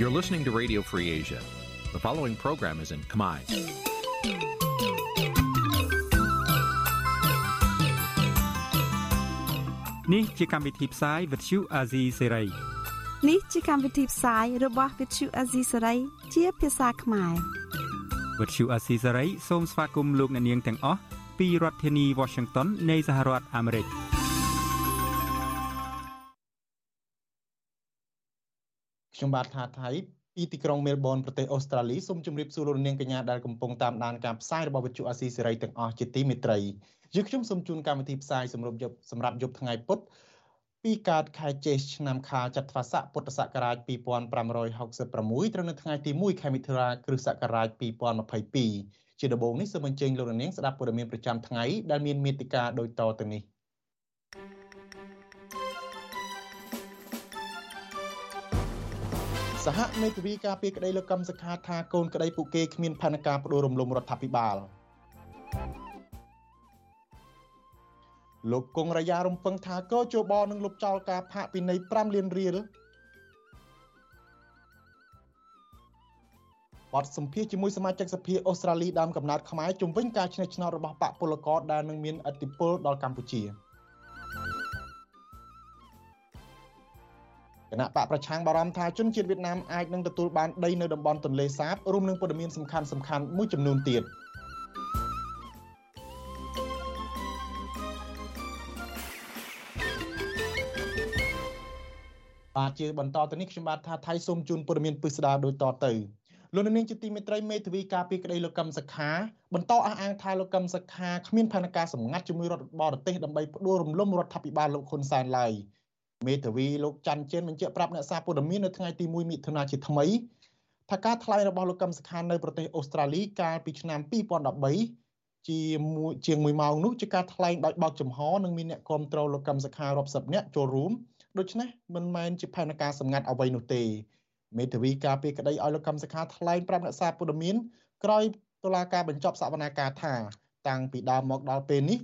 You're listening to Radio Free Asia. The following program is in Khmer. នេះជាកម្មវិធីផ្សាយ Vuthu Azizi Serai នេះជាកម្មវិធីផ្សាយរបស់ Vuthu Azizi Serai ជាភាសាខ្មែរ Vuthu Azizi Serai សូមស្វាគមន៍លោកអ្នកនាងទាំងអស់ពីរដ្ឋធានី Washington នៃសហរដ្ឋអាមេរិក ខ្ញុំបាទថាថៃពីទីក្រុងមែលប៊នប្រទេសអូស្ត្រាលីសូមជម្រាបសួរលោកនាងកញ្ញាដែលកំពុងតាមដានការផ្សាយរបស់វិទ្យុអាស៊ីសេរីទាំងអស់ជាទីមេត្រីយើងខ្ញុំសូមជូនកម្មវិធីផ្សាយសម្រាប់យប់សម្រាប់យប់ថ្ងៃពុធពីកើតខែចេសឆ្នាំខាលចត្វាស័កពុទ្ធសករាជ2566ត្រូវនៅថ្ងៃទី1ខែមិថុនាគ្រិស្តសករាជ2022ជាដំបូងនេះសូមអញ្ជើញលោកនាងស្ដាប់ព័ត៌មានប្រចាំថ្ងៃដែលមានមេត្តាដូចតទៅនេះ សហមេធាវីការពីក្តីលោកកម្មសខាថាកូនក្តីពួកគេគ្មានផែនការបដូររំលំរដ្ឋាភិបាលលោកគង់រាយារំពឹងថាកោជបនឹងលុបចោលការផាកពិន័យ5លានរៀលបទសម្ភាសជាមួយសមាជិកសភាអូស្ត្រាលីដើមកំណត់ខ្មែរជំវិញការឈ្នះឆ្នោតរបស់បកពលករដែលនឹងមានឥទ្ធិពលដល់កម្ពុជា។ គណៈបកប្រឆាំងបារម្ភថាជនជាតិវៀតណាមអាចនឹងទទួលបានដីនៅតំបន់ទន្លេសាបរួមនឹងព័ត៌មានសំខាន់សំខាន់មួយចំនួនទៀតបាទជាបន្តទៅនេះខ្ញុំបាទថាថៃសូមជូនព័ត៌មានពិស្ដារដូចតទៅលោកនាងជាទីមេត្រីមេធាវីការពីក្តីលោកកឹមសខាបន្តអះអាងថាលោកកឹមសខាគ្មានផែនការសម្ងាត់ជាមួយរដ្ឋបរទេសដើម្បីផ្ដួលរំលំរដ្ឋាភិបាលលោកហ៊ុនសែនឡើយ។ មេធាវីលោកច័ន្ទជឿនបញ្ជាក់ប្រាប់អ្នកសារព័ត៌មាននៅថ្ងៃទី1មិថុនាជាថ្មីថាការថ្លែងរបស់លោកកឹមសុខានៅប្រទេសអូស្ត្រាលីកាលពីឆ្នាំ2013ជាមួយជាង1ម៉ោងនោះជាការថ្លែងដោយបោកចំហនិងមានអ្នកគ្រប់គ្រងលោកកឹមសុខារាប់សិបនាក់ចូលរួមដូច្នេះមិនមែនជាផែនការសម្ងាត់អ្វីនោះទេមេធាវីការពីក្តីឲ្យលោកកឹមសុខាថ្លែងប្រាប់អ្នកសារព័ត៌មានក្រោយតុលាការបញ្ចប់សវនាការថា តាំងពីដើមមកដល់ពេលនេះ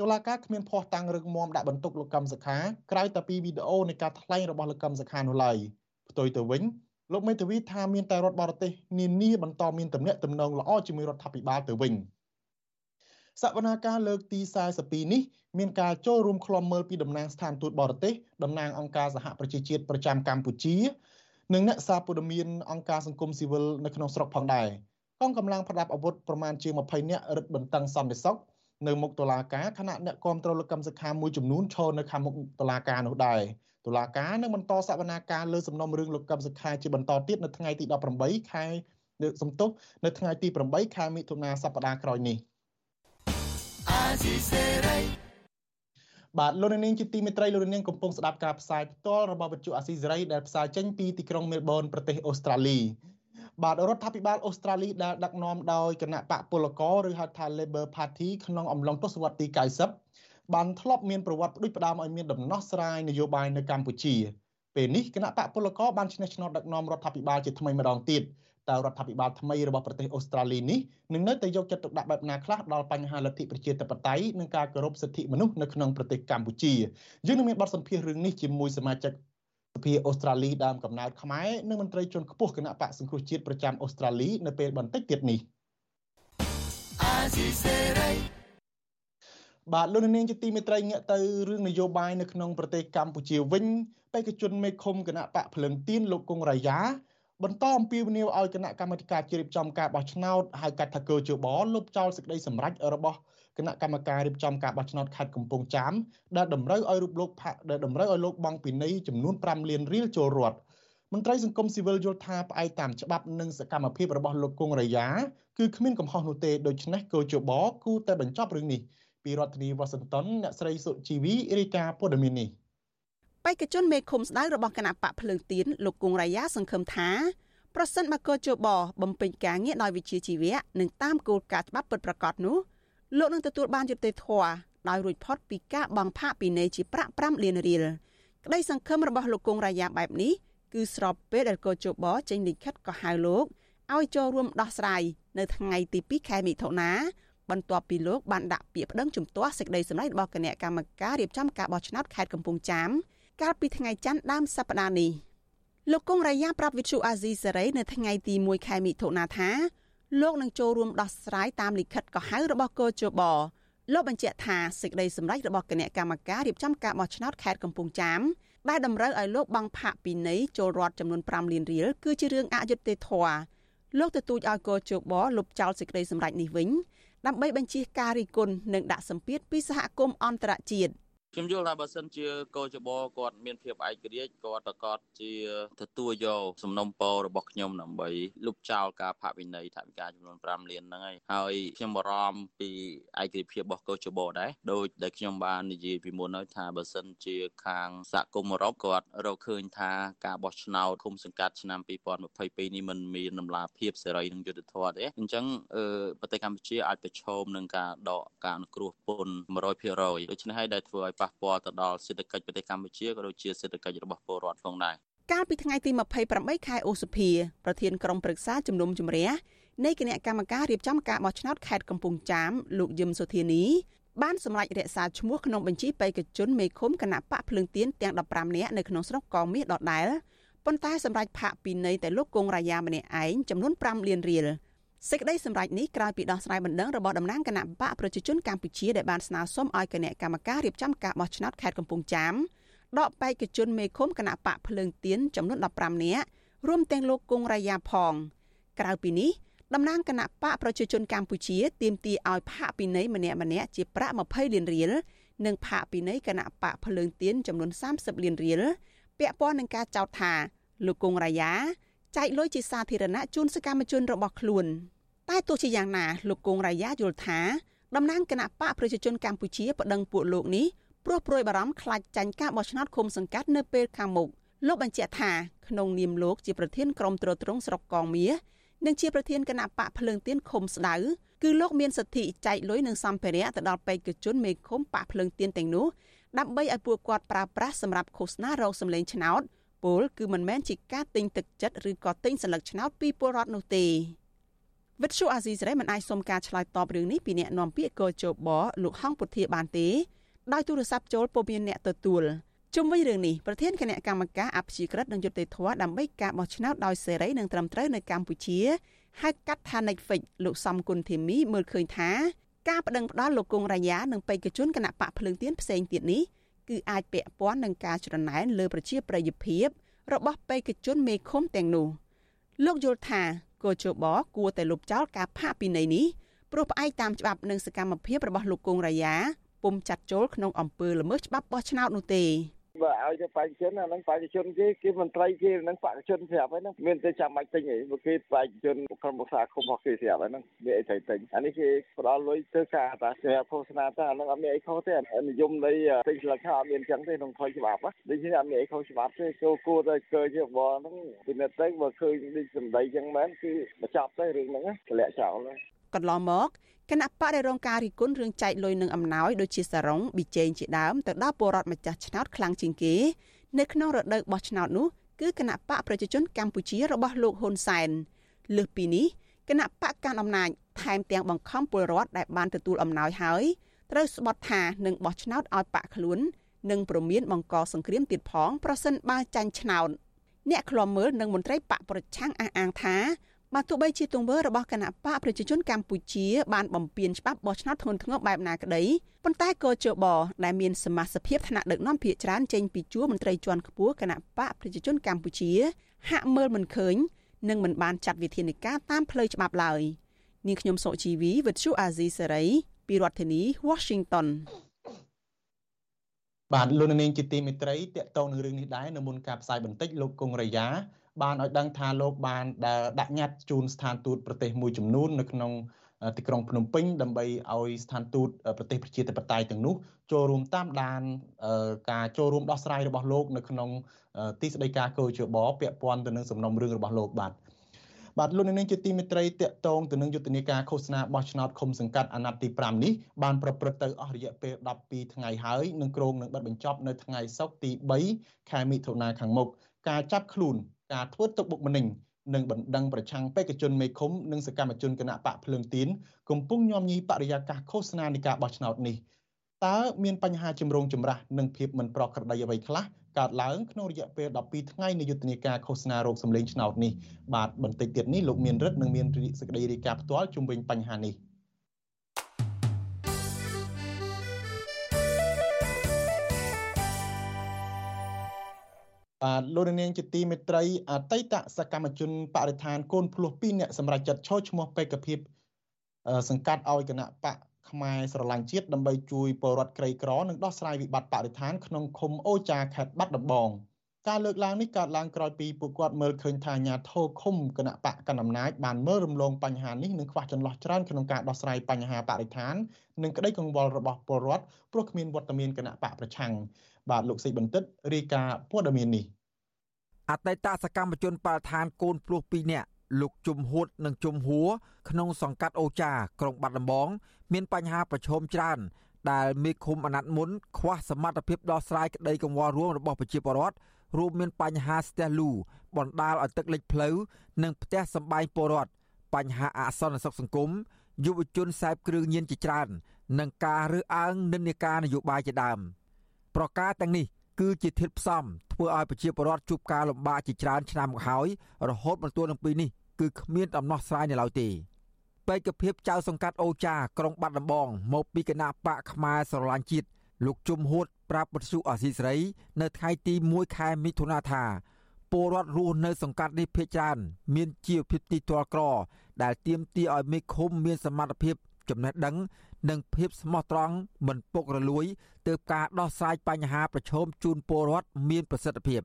តុលាការគ្មានភ័ស្តុតាងរឹងមាំដាក់បន្ទុកលោកកឹមសុខាក្រៅតែពីវីដេអូនៃការថ្លែងរបស់លោកកឹមសុខានោះឡើយផ្ទុយទៅវិញលោកមេធាវីថាមានតែរដ្ឋបរទេសនានាបន្តមានទំនាក់ទំនងល្អជាមួយរដ្ឋាភិបាលទៅវិញសវនាការលើកទី42នេះមានការចូលរួមខ្លំមើលពីតំណាងស្ថានទូតបរទេសតំណាងអង្គការសហប្រជាជាតិប្រចាំកម្ពុជានិងអ្នកសារព័ត៌មានអង្គការសង្គមស៊ីវិលនៅក្នុងស្រុកផងដែរកងកម្លាំងប្រដាប់អាវុធប្រមាណជា20នាក់រឹតបន្តឹងសន្តិសុខ នៅមុខតុលាការខណៈអ្នកគ្រប់គ្រងលោកកម្មសខាមួយចំនួនឈរនៅខាងមុខតុលាការនោះដែរតុលាការនឹងបន្តសវនាការលើសំណុំរឿងលោកកម្មសខាជាបន្តទៀតនៅថ្ងៃទី18ខែសំទុះនៅថ្ងៃទី8ខែមិថុនាសប្តាហ៍ក្រោយនេះបាទលោកនាងជាទីមេត្រីលោកនាងកំពុងស្ដាប់ការផ្សាយផ្ទាល់របស់វិទ្យុអាស៊ីសេរីដែលផ្សាយចេញពីទីក្រុងមែលប៊នប្រទេសអូស្ត្រាលី បាទរដ្ឋាភិបាលអូស្ត្រាលីដែលដឹកនាំដោយគណៈបកពលករឬហៅថា Labor Party ក្នុងអំឡុងទសវត្សរ៍ទី90បានធ្លាប់មានប្រវត្តិផ្ដួចផ្ដើមឲ្យមានដំណោះស្រាយនយោបាយនៅកម្ពុជាពេលនេះគណៈបកពលករបានឈ្នះឆ្នោតដឹកនាំរដ្ឋាភិបាលជាថ្មីម្ដងទៀតតើរដ្ឋាភិបាលថ្មីរបស់ប្រទេសអូស្ត្រាលីនេះនឹងនៅតែយកចិត្តទុកដាក់បែបណាខ្លះដល់បញ្ហាលទ្ធិប្រជាធិបតេយ្យនិងការគោរពសិទ្ធិមនុស្សនៅក្នុងប្រទេសកម្ពុជាយើងនឹងមានបទសម្ភាសន៍រឿងនេះជាមួយសមាជិកស ភាអូស្ត្រាលីដើមកំណើតខ្មែរនិងមន្ត្រីជាន់ខ្ពស់គណៈបកសង្គ្រោះជាតិប្រចាំអូស្ត្រាលីនៅពេលបន្តិចទៀតនេះបាទលោកនាងជាទីមេត្រីងាកទៅរឿងនយោបាយនៅក្នុងប្រទេសកម្ពុជាវិញបេក្ខជនមេឃុំគណៈបកភ្លឹងទៀនលោកគង់រាយាបន្តអំពាវនាវឲ្យគណៈកម្មាធិការជ្រៀបចំការបោះឆ្នោតហៅកាត់ថាកើជបលុបចោលសេចក្តីសម្រេចរបស់ គណៈកម្មការរៀបចំការបោះឆ្នោតខេត្តកំពង់ចាមដែលតម្រូវឲ្យរូបលោកផាក់ដែលតម្រូវឲ្យលោកបង់ពីនៃចំនួន5លានរៀលចូលរដ្ឋមន្ត្រីសង្គមស៊ីវិលយល់ថាផ្អែកតាមច្បាប់និងសកម្មភាពរបស់លោកគង់រាយាគឺគ្មានកំហុសនោះទេដូច្នេះកោជបគូតែបញ្ចប់រឿងនេះពីរដ្ឋធានីវ៉ាស៊ីនតោនអ្នកស្រីសុជីវីរាយការណ៍ព័ត៌មាននេះបេក្ខជនមេឃុំស្ដៅរបស់គណៈបកភ្លើងទៀនលោកគង់រាយាសង្ឃឹមថាប្រសិនបើកោជបបំពេញការងារដោយវិជ្ជាជីវៈនិងតាមគោលការណ៍ច្បាប់ពិតប្រាកដនោះ លោកនឹងទទួលបានយុត្តិធម៌ដោយរួចផុតពីការបង់ផាកពិន័យជាប្រាក់5លានរៀលក្តីសង្ឃឹមរបស់លោកគង់រាយាបែបនេះគឺស្របពេលដែលកោជបចេញលិខិតក៏ហៅលោកឲ្យចូលរួមដោះស្រាយនៅថ្ងៃទី2ខែមិថុនាបន្ទាប់ពីលោកបានដាក់ពាក្យប្តឹងជំទាស់សេចក្តីសម្រេចរបស់គណៈកម្មការរៀបចំការបោះឆ្នោតខេត្តកំពង់ចាមកាលពីថ្ងៃច័ន្ទដើមសប្តាហ៍នេះលោកកុងរាយាប្រាប់វិទ្យុអាស៊ីសេរីនៅថ្ងៃទី1ខែមិថុនាថា លោកនឹងចូលរួមដោះស្រាយតាមលិខិតកោះហៅរបស់កោជបលោកបញ្ជាក់ថាសេចក្តីសម្រេចរបស់គណៈកម្មការរៀបចំការបោះឆ្នោតខេត្តកំពង់ចាមដែលតម្រូវឲ្យលោកបង់ផាកពិន័យចូលរដ្ឋចំនួន5លានរៀលគឺជារឿងអយុត្តិធម៌លោកទទូចឲ្យកោជបលុបចោលសេចក្តីសម្រេចនេះវិញដើម្បីបញ្ជាការរិះគន់និងដាក់សម្ពាធពីសហគមន៍អន្តរជាតិ ខ្ញុំយល់ថាបើសិនជាកោចបគាត់មានភាពឯករាជ្យគាត់ប្រកាសជាទទួលយកសំណុំពររបស់ខ្ញុំដើម្បីលុបចោលការផាកវិន័យថវិកាចំនួន5លានហ្នឹងហើយហើយខ្ញុំបារម្ភពីឯករាជ្យភាពរបស់កោចបដែរដោយដែលខ្ញុំបាននិយាយពីមុនហើយថាបើសិនជាខាងសហគមន៍អឺរ៉ុបគាត់រកឃើញថាការបោះឆ្នោតគុំសង្កាត់ឆ្នាំ2022នេះมันមានដំណាភាពសេរីនិងយុត្តិធម៌ទេអញ្ចឹងប្រទេសកម្ពុជាអាចប្រឈមនឹងការដកការអនុគ្រោះពន្ធ100%ដូច្នេះហើយដែលធ្វើឲ្យប៉ះពាល់ទៅដល់សេដ្ឋកិច្ចប្រទេសកម្ពុជាក៏ដូចជាសេដ្ឋកិច្ចរបស់ពលរដ្ឋផងដែរកាលពីថ្ងៃទី28ខែឧសភាប្រធានក្រុមប្រឹក្សាជំនុំជម្រះនៃគណៈកម្មការរៀបចំការបោះឆ្នោតខេត្តកំពង់ចាមលោកយឹមសុធានីបានសម្រេចរក្សាឈ្មោះក្នុងបញ្ជីបេក្ខជនមេឃុំគណៈបកភ្លើងទៀនទាំង15នាក់នៅក្នុងស្រុកកងមាសដដែលប៉ុន្តែសម្រេចផាកពីនៃតែលោកគង់រាយាម្នាក់ឯងចំនួន5លានរៀល សេចក្តីសម្រេចនេះក្រោយពីដោះស្រាយបណ្ដឹងរបស់តំណាងគណៈបកប្រជាជនកម្ពុជាដែលបានស្នើសុំឲ្យគណៈកម្មការរៀបចំការបោះឆ្នោតខេត្តកំពង់ចាមដកបេក្ខជនមេឃុំគណៈបកភ្លើងទៀនចំនួន15នាក់រួមទាំងលោកគង់រាយាផង ក្រៅពីនេះតំណាងគណៈបកប្រជាជនកម្ពុជាទាមទារឲ្យផាកពិន័យម្នាក់ម្នាក់ជាប្រាក់20លានរៀលនិងផាកពិន័យគណៈបកភ្លើងទៀនចំនួន30លានរៀលពាក់ព័ន្ធនឹងការចោទថាលោកគង់រាយា ចែកលុយជាសាធារណៈជូនសកម្មជនរបស់ខ្លួនតែទោះជាយ៉ាងណាលោកគង់រាយាយល់ថាតំណាងគណៈបកប្រជាជនកម្ពុជាប្តឹងពួកលោកនេះព្រោះព្រួយបារម្ភខ្លាចចាញ់ការបោះឆ្នោតឃុំសង្កាត់នៅពេលខាងមុខលោកបញ្ជាក់ថាក្នុងនាមលោកជាប្រធានក្រុមត្រួតត្រងស្រុកកងមាសនិងជាប្រធានគណៈបកភ្លើងទៀនឃុំស្ដៅគឺលោកមានសិទ្ធិចែកលុយនិងសម្ភារៈទៅដល់បេក្ខជនមេឃុំបកភ្លើងទៀនទាំងនោះដើម្បីឲ្យពួកគាត់ប្រើប្រាស់សម្រាប់ឃោសនារោគសម្លេងឆ្នោត ពលគឺមិនមែនជាការទិញទឹកចិត្តឬក៏ទិញសន្លឹកឆ្នោតពីពលរដ្ឋនោះទេវិទ្យុអាស៊ីសេរីមិនអាចសុំការឆ្លើយតបរឿងនេះពីអ្នកនាំពាក្យកោជបលោកហងពុធាបានទេដោយទូរស័ព្ទចូលពុំមានអ្នកទទួលជុំវិញរឿងនេះប្រធានគណៈកម្មការអភិជាក្រិតនិងយុត្តិធម៌ដើម្បីការបោះឆ្នោតដោយសេរីនិងត្រឹមត្រូវនៅកម្ពុជាហៅកាត់ថា Netflix លោកសំគុណធីមីមើលឃើញថាការបដិងផ្ដាល់លោកគង់រាយានិងបេក្ខជនគណៈបកភ្លើងទៀនផ្សេងទៀតនេះ គឺអាចពាក់ព័ន្ធនឹងការច្រណែនលើប្រជាប្រិយភាព របស់បេក្ខជនមេឃុំទាំងនោះលោកយល់ថាកោជបគួរតែលុបចោលការផាកពិន័យនេះព្រោះផ្អែកតាមច្បាប់និងសកម្មភាពរបស់លោកគង់រាយាពុំចាត់ចូលក្នុងអំពើល្មើសច្បាប់បោះឆ្នោតនោះទេ បើឲ្យទៅបេក្ខជនអាហ្នឹងបេក្ខជនគេគេមន្ត្រីគេហ្នឹងបេក្ខជនស្រាប់ហើយហ្នឹងមានតែចាំបាច់ទិញអីបើគេបេក្ខជនក្រុមប្រឹក្សាគុំរបស់គេស្រាប់ហើយហ្នឹងមានអីត្រូវទិញអានេះគេផ្ដល់លុយទៅការតាសម្រាប់ឃោសនាទៅអាហ្នឹងអត់មានអីខុសទេនិយមនៃទិញស្លឹកខោអត់មានអញ្ចឹងទេក្នុងផ្លូវច្បាប់ដូច្នេះអត់មានអីខុសច្បាប់ទេគោគួរតែកើជាបហ្នឹងពីនេះទៅបើឃើញដូចសម្ដីអញ្ចឹងមែនគឺបញ្ចប់ទៅរឿងហ្នឹងតម្លាក់ចោល កន្លងមកគណៈបកដែលរងការរិះគន់រឿងចែកលុយនឹងអំណោយដូចជាសារ៉ុងប៊ីចេងជាដើមទៅដល់ពលរដ្ឋម្ចាស់ឆ្នោតខ្លាំងជាងគេ នៅក្នុងរដូវបោះឆ្នោតនោះគឺគណៈបកប្រជាជនកម្ពុជារបស់លោកហ៊ុនសែនលើសពីនេះគណៈបកកាន់អំណាចថែមទាំងបង្ខំពលរដ្ឋដែលបានទទួលអំណោយហើយត្រូវស្បត់ថានឹងបោះឆ្នោតឲ្យបាក់ខ្លួននិងប្រមានបង្កសង្គ្រាមទៀតផង ប្រសិនបើចាញ់ឆ្នោតអ្នកខ្លាំមើលនិងមន្ត្រីបកប្រឆាំងអះអាងថា បើទោះបីជាទង្វើរបស់គណៈបកប្រជាជនកម្ពុជាបានបំពានច្បាប់បោះឆ្នោតធ្ងន់ធ្ងរបែបណាក្តីប៉ុន្តែក៏ជបដែលមានសមាជិកថ្នាក់ដឹកនាំភាគច្រើនចេញពីជួរមន្ត្រីជាន់ខ្ពស់គណៈបកប្រជាជនកម្ពុជា ហាក់មើលមិនឃើញនិងមិនបានចាត់វិធានការតាមផ្លូវច្បាប់ឡើយនាងខ្ញុំសុជីវីវិទ្យុអាស៊ីសេរីពីរដ្ឋធានី Washington បាទលោកនាងជាទីមេត្រីតកតងនឹងរឿងនេះដែរនៅមុនការផ្សាយបន្តិចលោកគង់រយ៉ា បានឲ្យដឹងថាលោកបានដាក់ញត្តិជូនស្ថានទូតប្រទេសមួយចំនួននៅក្នុងទីក្រុងភ្នំពេញដើម្បីឲ្យស្ថានទូតប្រទេសប្រជាធិបតេយ្យទាំងនោះចូលរួមតាមដានការចូលរួមដោះស្រាយរបស់លោកនៅក្នុងទីស្តីការកោជបពាក់ព័ន្ធទៅនឹងសំណុំរឿងរបស់លោកបាទបាទលោកនាងជាទីមេត្រីតកតងទៅនឹងយុទ្ធនាការឃោសនាបោះឆ្នោតឃុំសង្កាត់អាណត្តិទី5នេះបានប្រព្រឹត្តទៅអស់រយៈពេល12ថ្ងៃហើយនឹងគ្រងនឹងបិទបញ្ចប់នៅថ្ងៃសុក្រទី3ខែមិថុនាខាងមុខការចាប់ខ្លួន ការធ្វើទុកបុកម្នេញនិងបណ្ដឹងប្រឆាំងបេក្ខជនមេឃុំនិងសកម្មជនគណៈបកភ្លើងទៀនកំពុងញោមញីបរិយាកាសឃោសនានៃការបោះឆ្នោតនេះតើមានបញ្ហាជំរងចម្រាស់និងភាពមិនប្រក្រតីអ្វីខ្លះកើតឡើងក្នុងរយៈពេល12ថ្ងៃនៃយុទ្ធនាការឃោសនារោគសម្លេងឆ្នោតនេះបាទបន្តិចទៀតនេះលោកមានរិទ្ធនឹងមានសេចក្តីរាយការណ៍ផ្ទាល់ជុំវិញបញ្ហានេះ បាទលោកនាងជាទីមេត្រីអតីតសកម្មជនបរិស្ថានកូនភ្លោះ2នាក់សម្រាប់ចាត់ឈរឈ្មោះបេក្ខភាពសង្កាត់ឲ្យគណៈបកខ្មែរស្រឡាញ់ជាតិដើម្បីជួយពលរដ្ឋក្រីក្រនិងដោះស្រាយវិបត្តិបរិស្ថានក្នុងឃុំអូចាខេត្តបាត់ដំបងការលើកឡើងនេះកើតឡើងក្រោយពីពួកគាត់មើលឃើញថាអាញាធរឃុំគណៈបកកណ្ដាលអំណាចបានមើលរំលងបញ្ហានេះនិងខ្វះចន្លោះច្រើនក្នុងការដោះស្រាយបញ្ហាបរិស្ថាននិងក្តីកង្វល់របស់ពលរដ្ឋព្រោះគ្មានវត្តមានគណៈបកប្រឆាំង បាទលោកសេកបន្តិតរាយការណ៍ព័ត៌មាននេះអតីតសកម្មជនបរិស្ថានកូនភ្លោះ2នាក់លោកជុំហួតនិងជុំហួរក្នុងសង្កាត់អូចាក្រុងបាត់ដំបង មានបញ្ហាប្រឈមច្រើនដែលមេឃុំអាណត្តិមុនខ្វះសមត្ថភាពដោះស្រាយក្តីកង្វល់រួមរបស់ប្រជាពលរដ្ឋរួមមានបញ្ហាស្ទះលូបណ្ដាលឲ្យទឹកលិចផ្លូវនិងផ្ទះសម្បែងពលរដ្ឋបញ្ហាអសន្តិសុខសង្គមយុវជនខ្សែបគ្រឿងញៀនជាច្រើននិងការរើសអើងនិន្នាការនយោបាយជាដើម ប្រការទាំងនេះគឺជាធាតុផ្សំធ្វើឲ្យប្រជាពលរដ្ឋជួបការលំបាកជាច្រើនឆ្នាំមកហើយរហូតមកទល់នឹងពេលនេះគឺគ្មានដំណោះស្រាយនៅឡើយទេបេក្ខភាពចៅសង្កាត់អូចាក្រុងបាត់ដំបងមកពីគណៈបកខ្មែរស្រឡាញ់ជាតិលោកជុំហួតប្រាប់បទសុអសីស្រី នៅថ្ងៃទី1ខែមិថុនាថាពលរដ្ឋរស់នៅសង្កាត់នេះភ ieck ច្រើនមានជីវភាពទីទាល់ក្រ ដែលទាមទារឲ្យមេឃុំមានសមត្ថភាពចំណេះដឹង និងភាពស្មោះត្រង់មិនពុករលួយទើបការដោះស្រាយបញ្ហាប្រឈមជូនពលរដ្ឋមានប្រសិទ្ធភាព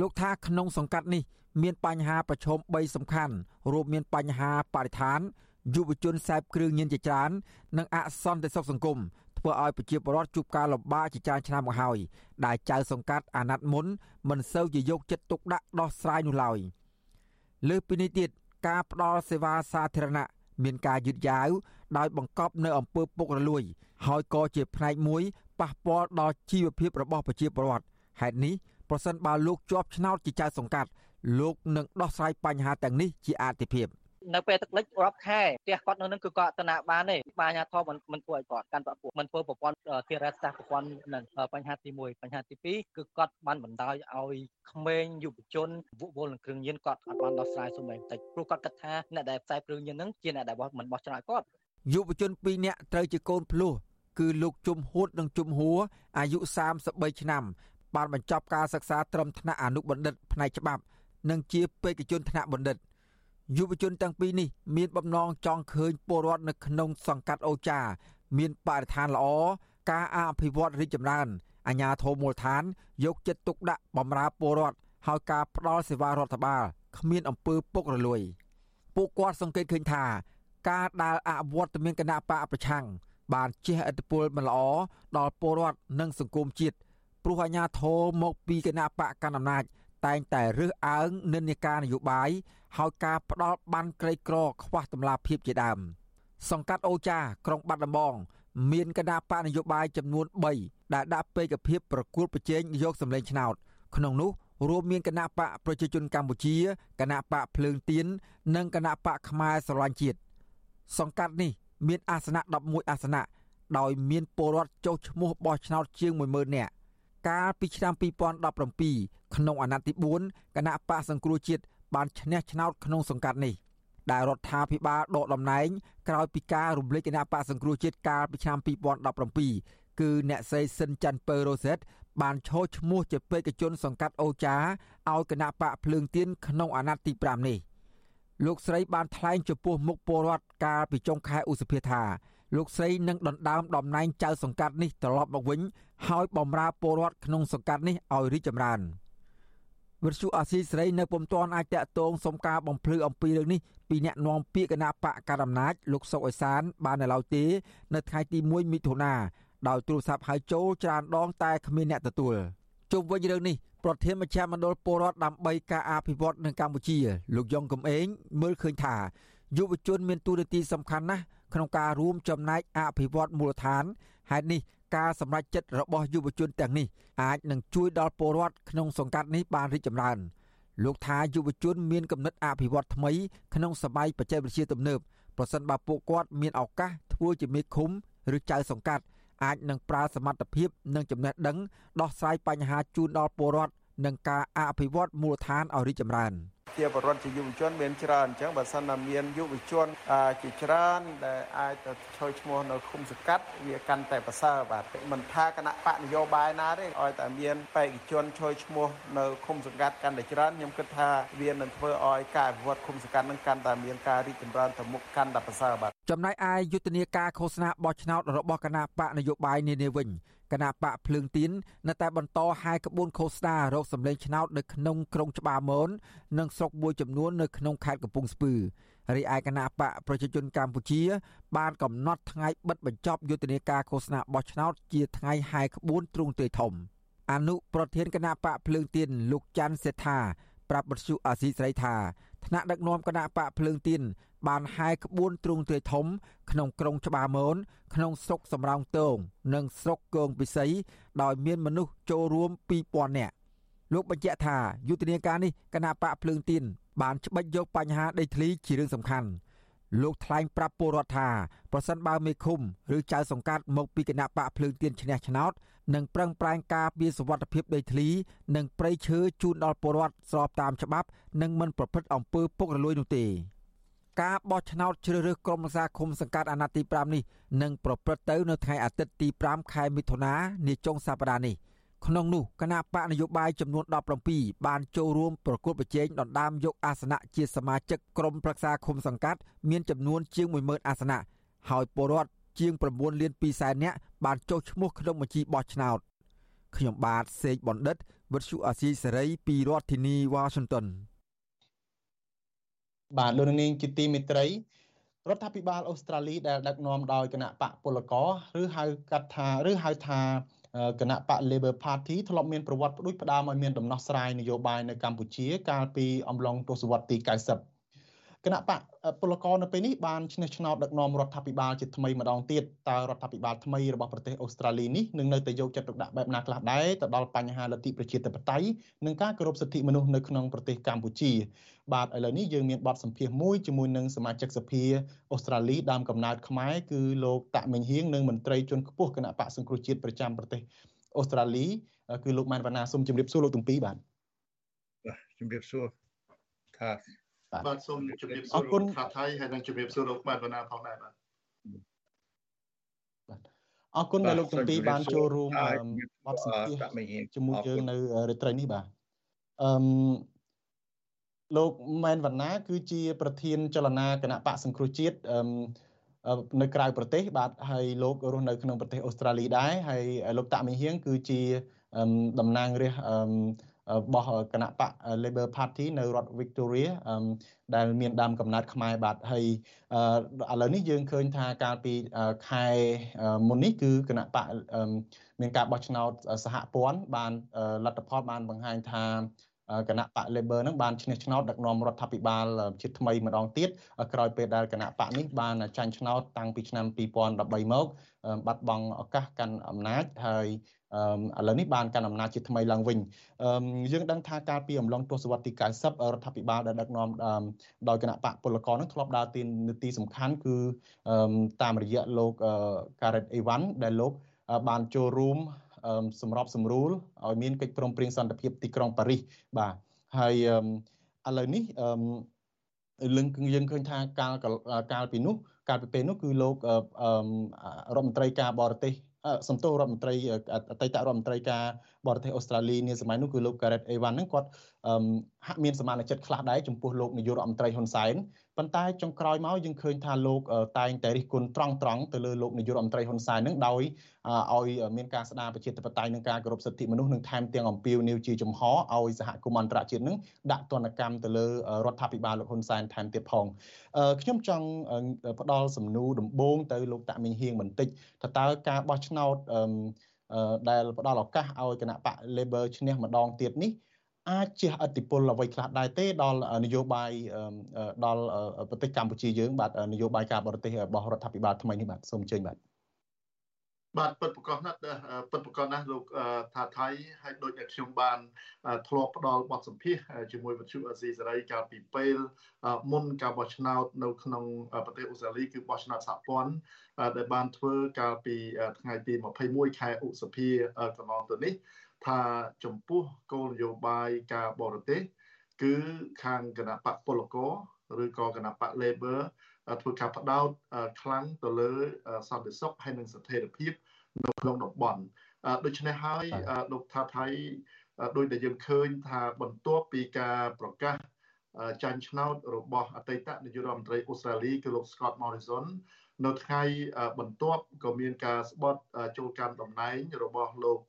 លោកថាក្នុងសង្កាត់នេះ មានបញ្ហាប្រឈម3សំខាន់រួមមានបញ្ហាបរិស្ថានយុវជនខ្សែបគ្រឿងញៀនជាច្រើន និងអសន្តិសុខសង្គមធ្វើឲ្យប្រជាពលរដ្ឋជួបការលំបាកជាច្រើនឆ្នាំមកហើយដែលចៅសង្កាត់អាណត្តិមុនមិនសូវជាយកចិត្តទុកដាក់ដោះស្រាយនោះឡើយលើពីនេះទៀតការផ្ដល់សេវាសាធារណៈ មានការយឺតយ៉ាវដោយបង្កប់នៅអំពើពុករលួយ ហើយក៏ជាផ្នែកមួយប៉ះពាល់ដល់ជីវភាពរបស់ប្រជាពលរដ្ឋហេតុនេះប្រសិនបើលោកជាប់ឆ្នោតជាចៅសង្កាត់លោកនឹងដោះស្រាយបញ្ហាទាំងនេះជាអាទិភាព នៅពេលទឹកលិចរាប់ខែផ្ទះគាត់នៅនឹងគឺគាត់ទៅណាបានទេបាញាធមមិនមិនធ្វើឲ្យគាត់កាន់ប្រពួកមិនធ្វើប្រព័ន្ធធារាសាស្ត្រប្រព័ន្ធនឹងបញ្ហាទី1បញ្ហាទី2គឺគាត់បានបណ្ដោយឲ្យក្មេងយុវជនវក់វល់នឹងគ្រឿងញៀនគាត់អត់បានដោះស្រាយសូម្បីបន្តិចព្រោះគាត់គិតថាអ្នកដែលផ្សាយគ្រឿងញៀនហ្នឹងជាអ្នកដែលមិនបោះឆ្នោតគាត់យុវជន2នាក់ត្រូវជាកូនភ្លោះគឺលោកជុំហួតនិងជុំហួរអាយុ33ឆ្នាំបានបញ្ចប់ការសិក្សាត្រឹមថ្នាក់អនុបណ្ឌិតផ្នែកច្បាប់ និងជាបេក្ខជនថ្នាក់បណ្ឌិត យុវជនទាំងពីរនេះមានបំណងចង់ឃើញពលរដ្ឋនៅក្នុងសង្កាត់អូចា មានបរិស្ថានល្អការអភិវឌ្ឍរីកចម្រើនអាជ្ញាធរមូលដ្ឋាន យកចិត្តទុកដាក់បម្រើពលរដ្ឋហើយការផ្ដល់សេវារដ្ឋបាលគ្មានអំពើពុករលួយពួកគាត់សង្កេតឃើញថាការដែលអវត្តមានគណៈបកប្រឆាំងបានជះឥទ្ធិពលមិនល្អដល់ពលរដ្ឋនិងសង្គមជាតិព្រោះអាជ្ញាធរមកពីគណៈបកកណ្ដាលអំណាច តែងតែរើសអើងនិន្នាការនយោបាយហើយការផ្ដាល់បានក្រីក្រ ខ្វះតម្លាភាពជាដើមសង្កាត់អូចាក្រុងបាត់ដំបង មានគណៈបកនយោបាយចំនួន3ដែលដាក់ពេកភាពប្រគល់ប្រជែងយកសម្លេងឆ្នោត ក្នុងនោះរួមមានគណៈបកប្រជាជនកម្ពុជាគណៈបកភ្លើងទៀននិងគណៈបកខ្មែរស្រឡាញ់ជាតិសង្កាត់នេះមានអាសនៈ11អាសនៈដោយមានពលរដ្ឋចុះឈ្មោះបោះឆ្នោតជាង10000នាក់ កាលពីឆ្នាំ2017ក្នុងអាណត្តិទី4គណៈបកសង្គ្រោះជាតិបានឈ្នះឆ្នោតក្នុងសង្កាត់នេះដែលរដ្ឋាភិបាលដកតំណែងក្រោយពីការរំលេចគណៈបកសង្គ្រោះជាតិកាលពីឆ្នាំ2017គឺអ្នកស្រីស៊ិនច័ន្ទពៅរ៉ូសេតបានឈរឈ្មោះជាបេក្ខជនសង្កាត់អូចាឲ្យគណៈបកភ្លើងទៀនក្នុងអាណត្តិទី5នេះលោកស្រីបានថ្លែងចំពោះមុខពលរដ្ឋកាលពីចុងខែឧសភាថា លោកស្រីនឹងដណ្ដើមតំណែងចៅសង្កាត់នេះត្រឡប់មកវិញហើយបម្រើពលរដ្ឋក្នុងសង្កាត់នេះឲ្យរីកចម្រើនវិទ្យុអាស៊ីសេរីនៅពុំទាន់អាចតាក់ទងសុំការបំភ្លឺអំពីរឿងនេះពីអ្នកនាំពាក្យគណៈបកកណ្ដាលអំណាចលោកសុកអេសាន បាននៅឡើយទេនៅថ្ងៃទី1មិថុនាដោយទូរស័ព្ទហៅចូលច្រើនដងតែគ្មានអ្នកទទួលជុំវិញរឿងនេះប្រធានមជ្ឈមណ្ឌលពលរដ្ឋដើម្បីការអភិវឌ្ឍនៅកម្ពុជា លោកយ៉ងកំឯងមើលឃើញថា យុវជនមានតួនាទីសំខាន់ណាស់ក្នុងការរួមចំណែកអភិវឌ្ឍមូលដ្ឋានហេតុនេះការសម្រេចចិត្តរបស់យុវជនទាំងនេះអាចនឹងជួយដល់ពលរដ្ឋក្នុងសង្កាត់នេះបានរីកចម្រើនលោកថាយុវជនមានគំនិតអភិវឌ្ឍថ្មីក្នុងសម័យបច្ចេកវិទ្យាទំនើបប្រសិនបើពួកគាត់មានឱកាសធ្វើជាមេឃុំឬចៅសង្កាត់អាចនឹងប្រើសមត្ថភាពនិងចំណេះដឹងដោះស្រាយបញ្ហាជូនដល់ពលរដ្ឋនិងការអភិវឌ្ឍមូលដ្ឋានឲ្យរីកចម្រើន។ ជាបរិវត្តជាយុវជនមានច្រើនអញ្ចឹងបើសិនណាមានយុវជនជាច្រើនដែលអាចទៅឈរឈ្មោះនៅឃុំសង្កាត់វាកាន់តែប្រសើរបាទមិនថាគណៈបកនយោបាយណាទេឲ្យតែមានបេក្ខជនឈរឈ្មោះនៅឃុំសង្កាត់កាន់តែច្រើនខ្ញុំគិតថាវានឹងធ្វើឲ្យការអភិវឌ្ឍឃុំសង្កាត់នឹងកាន់តែមានការរីកចម្រើនទៅមុខកាន់តែប្រសើរបាទ ចំណែកឯយុទ្ធនាការឃោសនាបោះឆ្នោតរបស់គណៈបកនយោបាយនានាវិញគណៈបកភ្លើងទៀននៅតែបន្តហាយក្បួនឃោសនារោគសម្លេងឆ្នោតនៅក្នុងក្រុងច្បារមននិងស្រុកមួយចំនួននៅក្នុងខេត្តកំពង់ស្ពឺរីឯគណៈបកប្រជាជនកម្ពុជា បានកំណត់ថ្ងៃបិទបញ្ចប់យុទ្ធនាការឃោសនាបោះឆ្នោតជាថ្ងៃហាយក្បួនទ្រង់ទ្រាយធំអនុប្រធានគណៈបកភ្លើងទៀនលោកច័ន្ទសេដ្ឋាប្រាប់បទសុអាស៊ីស្រីថាថ្នាក់ដឹកនាំគណៈបកភ្លើងទៀន បានហែក្បួនទ្រង់ទ្រាយធំ ក្នុងក្រុងច្បារមនក្នុងស្រុកសំរោងទងនិងស្រុកគងពិសីដោយមានមនុស្សចូលរួម2000នាក់លោកបញ្ជាក់ថាយុទ្ធនាការនេះគណៈបកភ្លើងទៀនបានច្បិចយកបញ្ហាដីធ្លីជារឿងសំខាន់លោកថ្លែងប្រាប់ពលរដ្ឋថាប្រសិនបើមេឃុំឬចៅសង្កាត់មកពីគណៈបកភ្លើងទៀនឈ្នះឆ្នោតនឹងប្រឹងប្រែងការពារសវត្ថភាពដីធ្លី និងព្រៃឈើជូនដល់ពលរដ្ឋស្របតាមច្បាប់ និងមិនប្រព្រឹត្តអំពើពុករលួយនោះទេ ការបោះឆ្នោតជ្រើសរើសក្រុមប្រឹក្សាឃុំសង្កាត់អាណត្តិទី5នេះនឹងប្រព្រឹត្តទៅនៅថ្ងៃអាទិត្យទី5ខែមិថុនានាចុងសប្តាហ៍នេះក្នុងនោះគណៈបកនយោបាយចំនួន17បានចូលរួមប្រគល់ប្រជែងដណ្ដើមយកអាសនៈជាសមាជិកក្រុមប្រឹក្សាឃុំសង្កាត់មានចំនួនជាង10000អាសនៈហើយពលរដ្ឋជាង9លាន2សែននាក់បានចុះឈ្មោះក្នុងបញ្ជីបោះឆ្នោតខ្ញុំបាទសេកបណ្ឌិតវិទ្យុអាស៊ីសេរីពីរដ្ឋធានីវ៉ាស៊ីនតោន បាទលោកនាងជាទីមេត្រីរដ្ឋាភិបាលអូស្ត្រាលីដែលដឹកនាំដោយគណៈបកពលករឬហៅកាត់ថាឬហៅថាគណៈបក Labor Party ធ្លាប់មានប្រវត្តិផ្ដួចផ្ដើមឲ្យមានដំណោះស្រាយនយោបាយនៅកម្ពុជា កាលពីអំឡុងទសវត្សរ៍ទី90 គណៈបកពលករនៅពេលនេះបានឈ្នះឆ្នោតដឹកនាំរដ្ឋាភិបាលជាថ្មីម្ដងទៀតតើរដ្ឋាភិបាលថ្មីរបស់ប្រទេសអូស្ត្រាលីនេះនឹងនៅតែយកចិត្តទុកដាក់បែបណាខ្លះដែរទៅដល់បញ្ហាលទ្ធិប្រជាធិបតេយ្យនិងការគោរពសិទ្ធិមនុស្សនៅក្នុងប្រទេសកម្ពុជាបាទឥឡូវនេះយើងមានបទសម្ភាសន៍មួយជាមួយនឹងសមាជិកសភាអូស្ត្រាលីដើមកំណើតខ្មែរគឺលោកតាក់មិញហៀងនិងមន្ត្រីជាន់ខ្ពស់គណៈបកសង្គ្រោះជាតិប្រចាំប្រទេសអូស្ត្រាលីគឺលោកម៉ែនវណ្ណាសូមជម្រាបសួរលោកទាំងពីរបាទបាទជម្រាបសួរថា បាទសូមជម្រាបសួរលោកខាថៃហើយនិងជម្រាបសួរលោកបាទវណ្ណាផងដែរបាទអរគុណដែលលោកទាំងពីរបានចូលរួមបទសម្ភាសន៍ជាមួយយើងនៅរាត្រីនេះបាទអឺលោកម៉ែនវណ្ណា គឺជា ប្រធាន ចលនាគណៈបកសង្គ្រោះជាតិអឺនៅក្រៅប្រទេស បាទហើយលោករស់នៅក្នុងប្រទេសអូស្ត្រាលីដែរហើយលោកតាក់មីហៀងគឺជាតំណាងរាស្ត្រ របស់គណៈបក Labor Party នៅរដ្ឋ Victoria ដែលមានដើមកំណើតខ្មែរបាទហើយឥឡូវនេះយើងឃើញថាកាលពីខែមុននេះគឺគណៈបកមានការបោះឆ្នោតសហព័ន្ធបានលទ្ធផលបានបង្ហាញថា គណៈបក Labor នឹងបានឈ្នះឆ្នោតដឹកនាំរដ្ឋាភិបាលជាថ្មីម្ដងទៀតក្រោយពេលដែលគណៈបកនេះបានចាញ់ឆ្នោតតាំងពីឆ្នាំ2013មកបាត់បង់ឱកាសកាន់អំណាចហើយឥឡូវនេះបានកាន់អំណាចជាថ្មីឡើងវិញយើងដឹងថាកាលពីអំឡុងទសវត្សរ៍ទី90រដ្ឋាភិបាលដែលដឹកនាំដោយគណៈបកពលករនឹងធ្លាប់ដើរទីនីតិសំខាន់គឺតាមរយៈលោក Gareth Evan ដែលលោកបានចូលរួម សម្របសម្រួលឲ្យមានកិច្ចព្រមព្រៀងសន្តិភាពទីក្រុងប៉ារីសបាទហើយឥឡូវនេះលឹងយើងឃើញថាកាលកាលពីនោះកាលពីពេលនោះគឺលោករដ្ឋមន្ត្រីការបរទេសសំទោសរដ្ឋមន្ត្រីអតីតរដ្ឋមន្ត្រីការបរទេសអូស្ត្រាលីនាសម័យនោះគឺលោក Gareth Evan ហ្នឹងគាត់ហាក់មានសមានចិត្តខ្លះដែរចំពោះលោកនាយករដ្ឋមន្ត្រីហ៊ុនសែន ប៉ុន្តែចុងក្រោយមកយើងឃើញថាលោកតែងតែរិះគន់ត្រង់ត្រង់ទៅលើលោកនាយករដ្ឋមន្ត្រីហ៊ុនសែននឹងដោយឲ្យមានការស្ដារប្រជាធិបតេយ្យនិងការគោរពសិទ្ធិមនុស្សនិងថែមទាំងអំពាវនាវជាចំហឲ្យសហគមន៍អន្តរជាតិនឹងដាក់ទណ្ឌកម្មទៅលើរដ្ឋាភិបាលលោកហ៊ុនសែនថែមទៀតផងខ្ញុំចង់ផ្ដល់សំណួរដំបូងទៅលោកតាក់មីងហៀងបន្តិចថាតើការបោះឆ្នោតដែលផ្ដល់ឱកាសឲ្យគណៈបក Labor ឈ្នះម្ដងទៀតនេះ អាចជះឥទ្ធិពលអ្វីខ្លះដែរទេដល់នយោបាយដល់ប្រទេសកម្ពុជាយើងបាទនយោបាយការបរទេសរបស់រដ្ឋាភិបាលថ្មីនេះបាទសូមអញ្ជើញបាទបាទពិតប្រកបណាស់ពិតប្រកបណាស់លោកថាថៃហើយដូចដែលខ្ញុំបានធ្លាប់ផ្ដល់បទសម្ភាសជាមួយវិទ្យុអេស៊ីសេរីកាលពីពេលមុនការបោះឆ្នោតនៅក្នុងប្រទេសអូស្ត្រាលីគឺបោះឆ្នោតសហព័ន្ធដែលបានធ្វើកាលពីថ្ងៃទី21ខែឧសភាកន្លងទៅនេះ ថាចំពោះគោលនយោបាយការបរទេសគឺខាងគណៈបកពលករឬក៏គណៈបក Labor ធ្វើការផ្ដោតខ្លាំងទៅលើសន្តិសុខហើយនិងស្ថិរភាពនៅក្នុងតំបន់ដូច្នេះហើយលោកថាថៃដោយដែលយើងឃើញថាបន្ទាប់ពីការប្រកាសចាញ់ឆ្នោតរបស់អតីតនាយករដ្ឋមន្ត្រីអូស្ត្រាលីគឺលោក Scott Morrison នៅថ្ងៃបន្ទាប់ក៏មានការស្បត់ចូលកាន់តំណែងរបស់លោក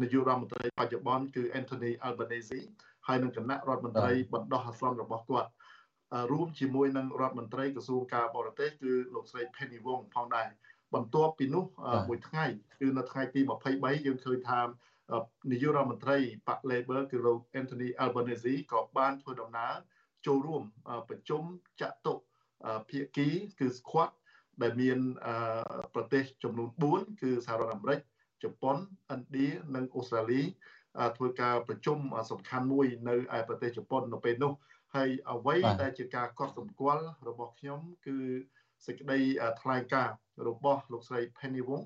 នាយករដ្ឋមន្ត្រីបច្ចុប្បន្នគឺ Anthony Albanese ហើយនឹងគណៈរដ្ឋមន្ត្រីបណ្ដោះអាសន្នរបស់គាត់រួមជាមួយនឹងរដ្ឋមន្ត្រីក្រសួងការបរទេសគឺលោកស្រី Penny Wong ផងដែរបន្ទាប់ពីនោះមួយថ្ងៃគឺនៅថ្ងៃទី23យើងឃើញថានាយករដ្ឋមន្ត្រីបក Labor គឺលោក Anthony Albanese ក៏បានធ្វើដំណើរចូលរួមប្រជុំចាក់តុភាគីគឺ Squad ដែលមានប្រទេសចំនួន4គឺសហរដ្ឋអាមេរិក ជប៉ុនឥណ្ឌានិងអូស្ត្រាលីធ្វើការប្រជុំសំខាន់មួយនៅឯប្រទេសជប៉ុននៅពេលនោះហើយអ្វីដែលជាការកត់សម្គាល់របស់ខ្ញុំគឺសេចក្តីថ្លែងការណ៍របស់លោកស្រី Penny Wong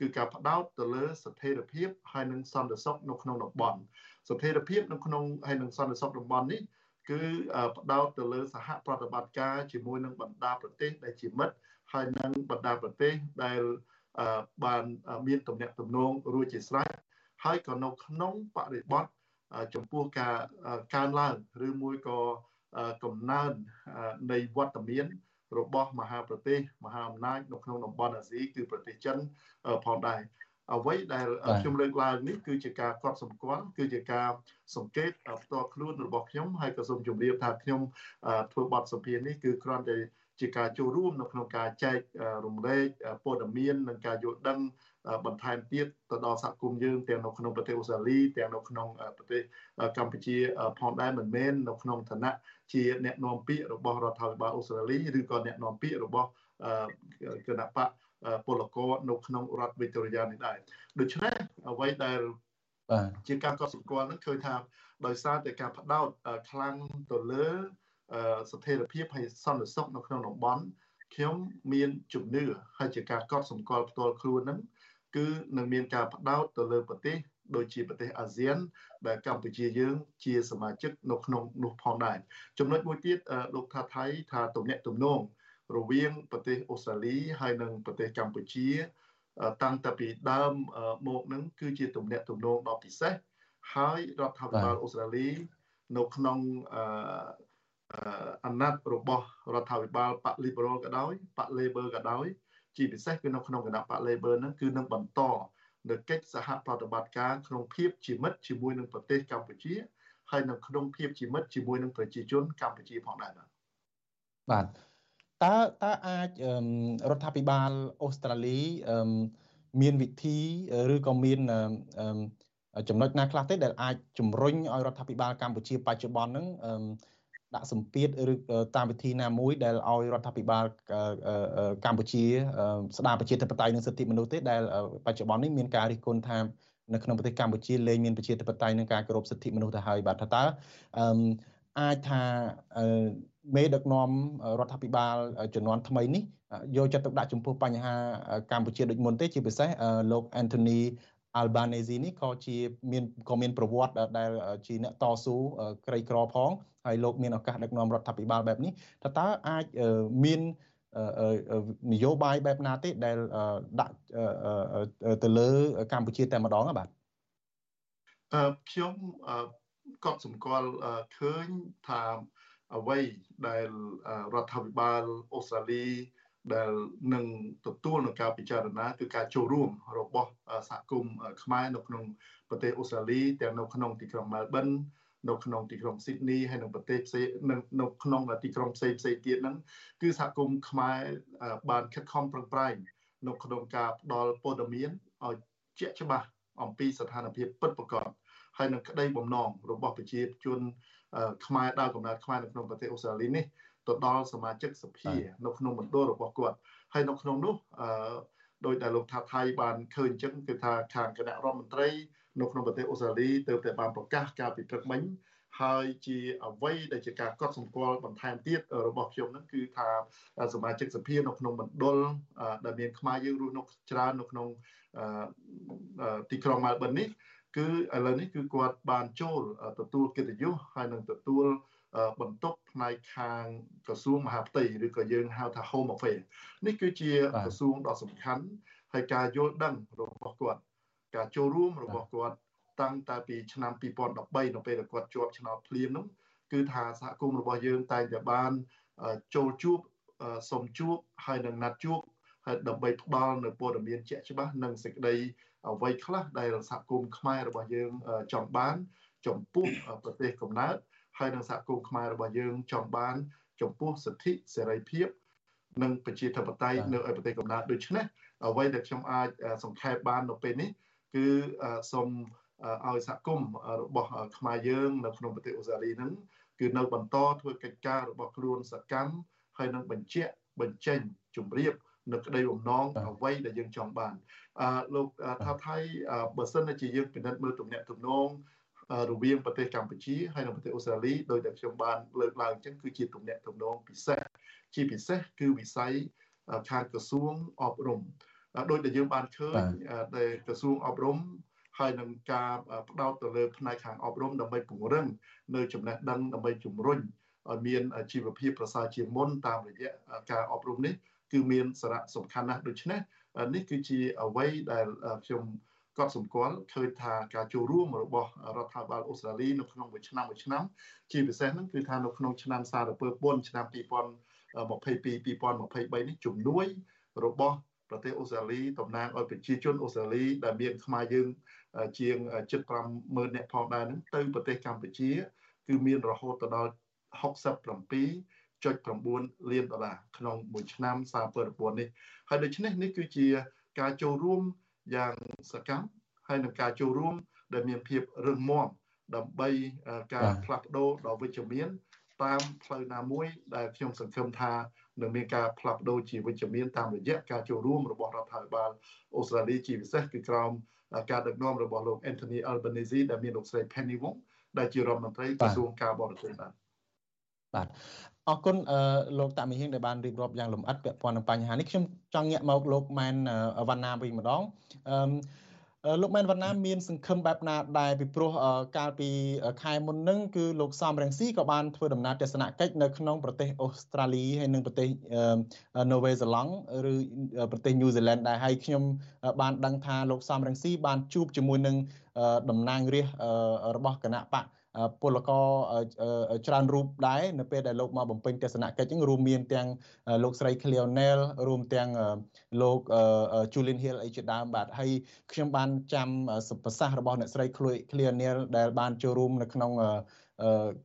គឺការផ្ដោតទៅលើស្ថិរភាពហើយនិងសន្តិសុខនៅក្នុងតំបន់ស្ថិរភាពនៅក្នុងហើយនិងសន្តិសុខតំបន់នេះគឺផ្ដោតទៅលើសហប្រតិបត្តិការជាមួយនឹងបណ្ដាប្រទេសដែលជាមិត្តហើយនិងបណ្ដាប្រទេសដែល បានមានទំនាក់ទំនងរួចជាស្រេចហើយក៏នៅក្នុងបរិបទចំពោះការកើនឡើងឬមួយក៏កំណើននៃវត្តមានរបស់មហាប្រទេសមហាអំណាចនៅក្នុងតំបន់អាស៊ីគឺប្រទេសចិនផងដែរអ្វីដែលខ្ញុំលើកឡើងនេះគឺជាការកត់សម្គាល់គឺជាការសង្កេតផ្ទាល់ខ្លួនរបស់ខ្ញុំហើយក៏សូមជម្រាបថាខ្ញុំធ្វើបទសម្ភាសន៍នេះគឺគ្រាន់តែ ជាការចូលរួមនៅក្នុងការចែករំលែកព័ត៌មាននិងការយល់ដឹងបន្ថែមទៀតទៅដល់សហគមន៍យើងទាំងនៅក្នុងប្រទេសអូស្ត្រាលីទាំងនៅក្នុងប្រទេសកម្ពុជាផងដែរមិនមែននៅក្នុងឋានៈជាអ្នកនាំពាក្យរបស់រដ្ឋាភិបាលអូស្ត្រាលីឬក៏អ្នកនាំពាក្យរបស់គណៈបកពលករនៅក្នុងរដ្ឋវីតូរីយ៉ានេះដែរដូច្នេះអ្វីដែលជាការកត់សម្គាល់នឹងឃើញថាដោយសារតែការផ្ដោតខ្លាំងទៅលើ ស្ថិរភាពហើយសន្តិសុខនៅក្នុងតំបន់ខ្ញុំមានជំនឿហើយជាការកត់សម្គាល់ផ្ទាល់ខ្លួនហ្នឹងគឺនឹងមានការផ្ដោតទៅលើប្រទេសដូចជាប្រទេសអាស៊ាន ដែលកម្ពុជាយើង ជាសមាជិកនៅក្នុងនោះផងដែរចំណុចមួយទៀតលោកថាថៃថាទំនាក់ទំនងរវាងប្រទេសអូស្ត្រាលីហើយនិងប្រទេសកម្ពុជា តាំងតែពីដើមមកនឹងគឺជាទំនាក់ទំនងដ៏ពិសេសហើយរដ្ឋាភិបាលអូស្ត្រាលី នៅក្នុងអា ណត្តិរបស់រដ្ឋាភិបាលបក Liberal ក៏ដោយបក Labor ក៏ដោយជាពិសេសគឺនៅក្នុងគណៈបក Labor ហ្នឹងគឺនឹងបន្តនៅកិច្ចសហប្រតិបត្តិការក្នុងភាពជាមិត្តជាមួយនឹងប្រទេសកម្ពុជាហើយនៅក្នុងភាពជាមិត្តជាមួយនឹងប្រជាជនកម្ពុជាផងដែរបាទបាទតើតើអាចរដ្ឋាភិបាលអូស្ត្រាលីមានវិធីឬក៏មានចំណុចណាខ្លះទេដែលអាចជំរុញឲ្យរដ្ឋាភិបាលកម្ពុជាបច្ចុប្បន្នហ្នឹង ដាក់សម្ពាធឬតាមវិធីណាមួយដែលឲ្យរដ្ឋាភិបាលកម្ពុជាស្ដារប្រជាធិបតេយ្យនិងសិទ្ធិមនុស្សទេដែលបច្ចុប្បន្ននេះមានការរិះគន់ថានៅក្នុងប្រទេសកម្ពុជាលែងមានប្រជាធិបតេយ្យនិងការគោរពសិទ្ធិមនុស្សទៅហើយបាទថាតើអាចថាមេដឹកនាំរដ្ឋាភិបាលជំនាន់ថ្មីនេះយកចិត្តទុកដាក់ចំពោះបញ្ហាកម្ពុជាដូចមុនទេជាពិសេសលោក Anthony Albanese នេះក៏ជាមានក៏មានប្រវត្តិដែលជាអ្នកតស៊ូក្រីក្រផង ហើយលោកមានឱកាសដឹកនាំរដ្ឋាភិបាលបែបនេះតើតើអាចមាននយោបាយបែបណាទេដែលដាក់ទៅលើកម្ពុជាតែម្ដងបាទអឺខ្ញុំក៏សម្គាល់ឃើញថាអ្វីដែលរដ្ឋាភិបាលអូស្ត្រាលីដែលនឹងទទួលនឹងការពិចារណាគឺការចូលរួមរបស់សហគមន៍ខ្មែរនៅក្នុងប្រទេសអូស្ត្រាលីទាំងនៅក្នុងទីក្រុង Melbourne នៅ ក្នុងទីក្រុង Sydney ហើយនៅប្រទេសផ្សេងនៅក្នុងទីក្រុងផ្សេងផ្សេងទៀតហ្នឹងគឺសហគមន៍ខ្មែរបានខិតខំប្រឹងប្រែងនៅក្នុងការផ្ដល់ព័ត៌មានឲ្យជាក់ច្បាស់អំពីស្ថានភាពពិតប្រាកដហើយនឹងក្តីបំណងរបស់ប្រជាជនខ្មែរដើរកំណើតខ្មែរនៅក្នុងប្រទេសអូស្ត្រាលីនេះទៅដល់សមាជិកសភានៅក្នុងមណ្ឌលរបស់គាត់ហើយនៅក្នុងនោះដោយដែលលោកថាថៃបានឃើញអញ្ចឹងគឺថាខាងគណៈរដ្ឋមន្ត្រី នៅក្នុងប្រទេសអូស្ត្រាលីទើបតែបានប្រកាសការពិព្រឹកមិញហើយជាអ្វីដែលជាការកត់សម្គាល់បន្ថែមទៀតរបស់ខ្ញុំហ្នឹងគឺថាសមាជិកសភានៅក្នុងមណ្ឌលដែលមានខ្មែរយើងរស់នៅច្រើននៅក្នុងទីក្រុងម៉ាល់ប៊ននេះគឺឥឡូវនេះគឺគាត់បានចូលទទួលកិត្តិយសហើយនឹងទទួលបន្ទុកផ្នែកខាងក្រសួងមហាផ្ទៃឬក៏យើងហៅថា Home Affairs នេះគឺជាក្រសួងដ៏សំខាន់ហើយការយល់ដឹងរបស់គាត់ ការចូលរួមរបស់គាត់តាំងតែពីឆ្នាំ2013នៅពេលដែលគាត់ជាប់ឆ្នោតភ្លាមនោះគឺថាសហគមន៍របស់យើងតែងតែបានចូលជួបសុំជួបហើយនឹងណាត់ជួបហើយដើម្បីផ្ដល់នៅព័ត៌មានជាក់ច្បាស់និងសេចក្តីអ្វីខ្លះដែលសហគមន៍ខ្មែររបស់យើងចង់បាន ចំពោះប្រទេសកំណើតហើយនឹងសហគមន៍ខ្មែររបស់យើងចង់បាន ចំពោះសិទ្ធិសេរីភាពនិងប្រជាធិបតេយ្យនៅឯប្រទេសកំណើតដូច្នេះអ្វីដែលខ្ញុំអាចសង្ខេបបាននៅពេលនេះ គឺសូមឲ្យសហគមន៍របស់ខ្មែរយើងនៅក្នុងប្រទេសអូស្ត្រាលីហ្នឹងគឺនៅបន្តធ្វើកិច្ចការរបស់ខ្លួនសកម្មហើយនឹងបញ្ជាក់បញ្ចេញជំរាបនៅក្តីបំណងអ្វីដែលយើងចង់បានអឺលោកថាថៃបើសិនជាយើងពិនិត្យមើលទំនាក់ទំនងរវាងប្រទេសកម្ពុជាហើយនិងប្រទេសអូស្ត្រាលីដោយតែខ្ញុំបានលើកឡើងអញ្ចឹងគឺជាទំនាក់ទំនងពិសេសជាពិសេសគឺវិស័យខាងក្រសួងអប់រំ ដោយដែលយើងបានឃើញដែលក្រសួងអប់រំហើយនឹងការផ្ដោតទៅលើផ្នែកខាងអប់រំដើម្បីពង្រឹងនៅចំណេះដឹងដើម្បីជំរុញឲ្យមានជីវភាពប្រសើរជាងមុនតាមរយៈការអប់រំនេះគឺមានសារៈសំខាន់ណាស់ដូច្នេះនេះគឺជាអ្វីដែលខ្ញុំកត់សម្គាល់ឃើញថាការចូលរួមរបស់រដ្ឋាភិបាលអូស្ត្រាលីនៅក្នុងមួយឆ្នាំមួយឆ្នាំជាពិសេសហ្នឹងគឺថានៅក្នុងឆ្នាំសារពើពន្ធឆ្នាំ2022 2023នេះជំនួយរបស់ ប្រទេសអូស្ត្រាលីតំណាងឲ្យប្រជាជនអូស្ត្រាលីដែលមានខ្មែរយើងជាង750,000នាក់ផងដែរហ្នឹងទៅប្រទេសកម្ពុជា គឺមានរហូតទៅដល់67.9លានដុល្លារក្នុងមួយឆ្នាំសារពើប្រព័ន្ធនេះហើយដូច្នេះនេះគឺជាការចូលរួមយ៉ាងសកម្មហើយនឹងការចូលរួម ដែលមានភាពរឹងមាំដើម្បីការផ្លាស់ប្ដូរដ៏វិជ្ជមានតាមផ្លូវណាមួយដែលខ្ញុំសង្ឃឹមថា នឹងមានការផ្លាស់ប្ដូរជាវិជ្ជមានតាមរយៈការចូលរួមរបស់រដ្ឋាភិបាលអូស្ត្រាលីជាពិសេសគឺក្រោមការដឹកនាំរបស់លោក Anthony Albanese ដែលមានលោកស្រី Penny Wong ដែលជារដ្ឋមន្ត្រីក្រសួងការបរទេសបាទបាទអរគុណលោកតាមីហៀងដែលបានរៀបរាប់យ៉ាងលម្អិតពាក់ព័ន្ធនឹងបញ្ហានេះខ្ញុំចង់ងាកមកលោកម៉ែនវណ្ណាវិញម្ដងអឺ លោកមែនវណ្ណាមានសង្ឃឹមបែបណាដែរពីព្រោះកាលពីខែមុននឹងគឺលោកសំរងស៊ីក៏បានធ្វើដំណើរទស្សនកិច្ចនៅក្នុងប្រទេសអូស្ត្រាលីហើយនិងប្រទេសនូវេសេឡង់ឬប្រទេសញូហ្សេឡង់ដែរហើយខ្ញុំបានដឹងថាលោកសំរងស៊ីបានជួបជាមួយនឹងតំណាងរាស្ត្ររបស់គណៈបក ពលករច្រើនរូបដែរនៅពេលដែលលោកមកបំពេញទស្សនកិច្ចហ្នឹងរួមមានទាំងលោកស្រី Cleonel រួមទាំងលោក Julian Hill អីជាដើមបាទហើយខ្ញុំបានចាំប្រសាសន៍របស់អ្នកស្រី Cleonel ដែលបានចូលរួមនៅក្នុង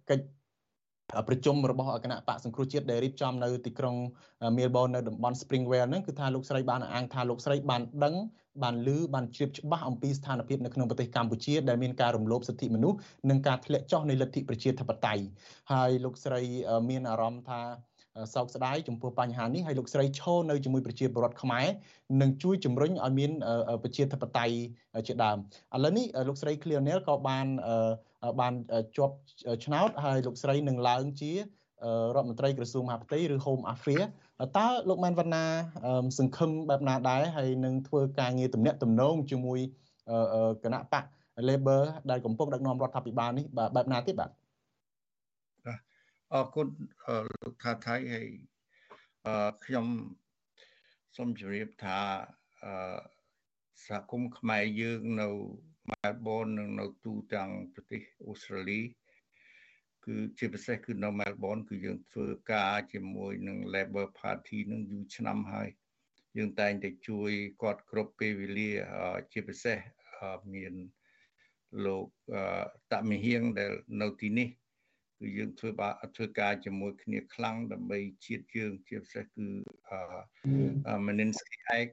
កិច្ច ប្រជុំរបស់គណៈបកសង្គ្រោះជាតិដែលរៀបចំនៅទីក្រុង Melbourne នៅតំបន់ Springvale ហ្នឹងគឺថាលោកស្រីបានអាងថាលោកស្រីបានដឹងបានឮបានជ្រាបច្បាស់អំពីស្ថានភាពនៅក្នុងប្រទេសកម្ពុជាដែលមានការរំលោភសិទ្ធិមនុស្សនិងការធ្លាក់ចុះនៃលទ្ធិប្រជាធិបតេយ្យហើយលោកស្រីមានអារម្មណ៍ថាសោកស្ដាយចំពោះបញ្ហានេះហើយលោកស្រីឈរនៅជាមួយប្រជាពលរដ្ឋខ្មែរនិងជួយជំរុញឲ្យមានប្រជាធិបតេយ្យជាដើមឥឡូវនេះលោកស្រី Cleonel ក៏បាន បានជាប់ឆ្នោតហើយលោកស្រីនឹងឡើងជារដ្ឋមន្ត្រីក្រសួងមហាផ្ទៃឬ Home Affairs តើលោកម៉ែនវណ្ណាសង្ឃឹមបែបណាដែរហើយនឹងធ្វើការងារទំនាក់ទំនងជាមួយគណៈបក Labor ដែលកំពុងដឹកនាំរដ្ឋាភិបាលនេះបែបណាទៀតបាទអរគុណលោកថាថៃហើយខ្ញុំសូមជម្រាបថាសហគមន៍ខ្មែរយើងនៅ ម៉ែលប៊ននិងនៅទូទាំងប្រទេសអូស្ត្រាលីគឺជាពិសេសគឺនៅ Melbourne គឺយើងធ្វើការជាមួយនឹង Labor Party នឹងយូរឆ្នាំហើយយើងតែងតែជួយគាត់គ្រប់ពេលវេលាជាពិសេសមានលោកតមិហៀងដែលនៅទីនេះគឺយើងធ្វើបាធ្វើការជាមួយគ្នាខ្លាំងដើម្បីជាតិយើងជាពិសេសគឺ Meninsky X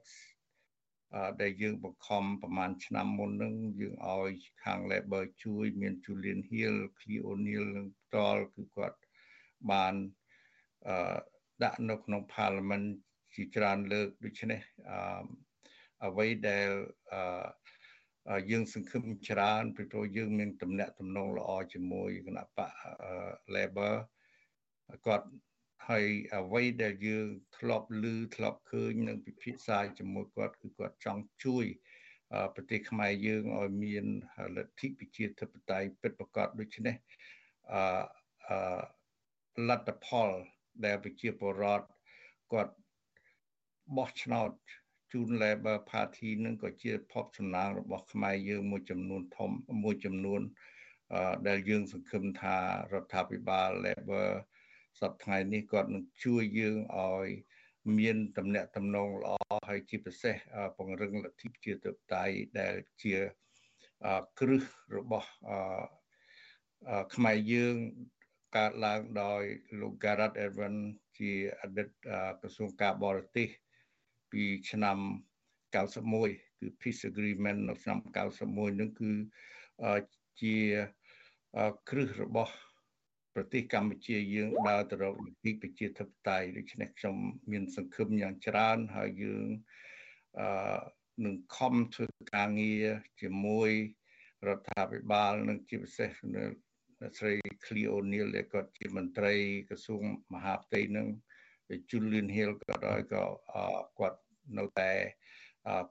ដែលយើងបង្ខំប្រហែលឆ្នាំមុននឹងយើងឲ្យខាង Labor ជួយ មាន Julian Hill, Cleo O'Neil នឹងផ្ទាល់គឺគាត់បានអឺដាក់នៅក្នុង Parliament ជាច្រើនលើកដូច្នេះអឺអ្វីដែលអឺយើងសង្ឃឹមច្រើនពីព្រោះយើងមានតំណែងតំណងល្អជាមួយគណៈបក Labor គាត់ ហើយអ្វីដែលយើងធ្លាប់ឮធ្លាប់ឃើញនឹងពិភាក្សាជាមួយគាត់គឺគាត់ចង់ជួយប្រទេសខ្មែរយើងឲ្យមានលទ្ធិប្រជាធិបតេយ្យពិតប្រាកដដូច្នេះអឺលទ្ធផលដែលប្រជាពលរដ្ឋគាត់បោះឆ្នោតជូន Labor Party នឹងក៏ជាភពសំណាងរបស់ខ្មែរយើងមួយចំនួនធំមួយចំនួនដែលយើងសង្ឃឹមថារដ្ឋាភិបាល Labor សប្តាហ៍នេះគាត់នឹងជួយយើងឲ្យមានតំណែងតំណងល្អហើយជាពិសេសពង្រឹងលទ្ធិប្រជាធិបតេយ្យដែលជាគ្រឹះរបស់ខ្មែរយើងកើតឡើងដោយលោក Garrett Evans ជាអតីតក្រសួងការបរទេសពីឆ្នាំ91គឺ Peace Agreement នៅឆ្នាំ91នឹងគឺជាគ្រឹះរបស់ ប្រទេសកម្ពុជាយើងដើរទៅរកនីតិប្រជាធិបតេយ្យដូច្នេះខ្ញុំមានសង្ឃឹមយ៉ាងច្រើនហើយយើងអឺនឹងខំធ្វើការងារជាមួយរដ្ឋាភិបាលនិងជាពិសេសនៅស្រី Cleo O'Neil ដែលគាត់ជាមន្ត្រីក្រសួងមហាផ្ទៃនឹង Julian Hill ក៏ដោយក៏គាត់នៅតែ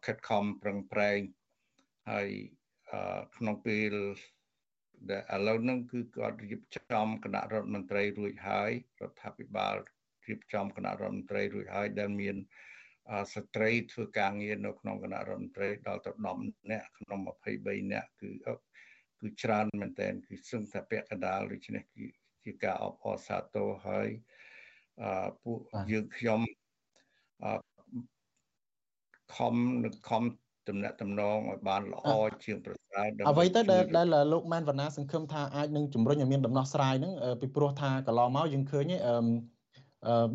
ខិតខំប្រឹងប្រែងហើយក្នុងពេល ដែលឥឡូវហ្នឹងគឺគាត់រៀបចំគណៈរដ្ឋមន្ត្រីរួចហើយរដ្ឋាភិបាលរៀបចំគណៈរដ្ឋមន្ត្រីរួចហើយដែលមានស្ត្រីធ្វើការងារនៅក្នុងគណៈរដ្ឋមន្ត្រីដល់ទៅ10នាក់ក្នុង23នាក់គឺគឺច្រើនមែនតើគឺសឹងតែពាក់កណ្ដាលដូច្នេះគឺជាការអបអរសាទរហើយអឺពួកយើងខ្ញុំអឺខំនឹងខំតំណាក់តំណងឲ្យបានល្អជាងប្រសើរ អ្វីទៅដែលដែលលោកម៉ែនវណ្ណាសង្ឃឹមថាអាចនឹងជំរុញឲ្យមានដំណោះស្រាយហ្នឹងពីព្រោះថាកន្លងមកយើងឃើញអឺ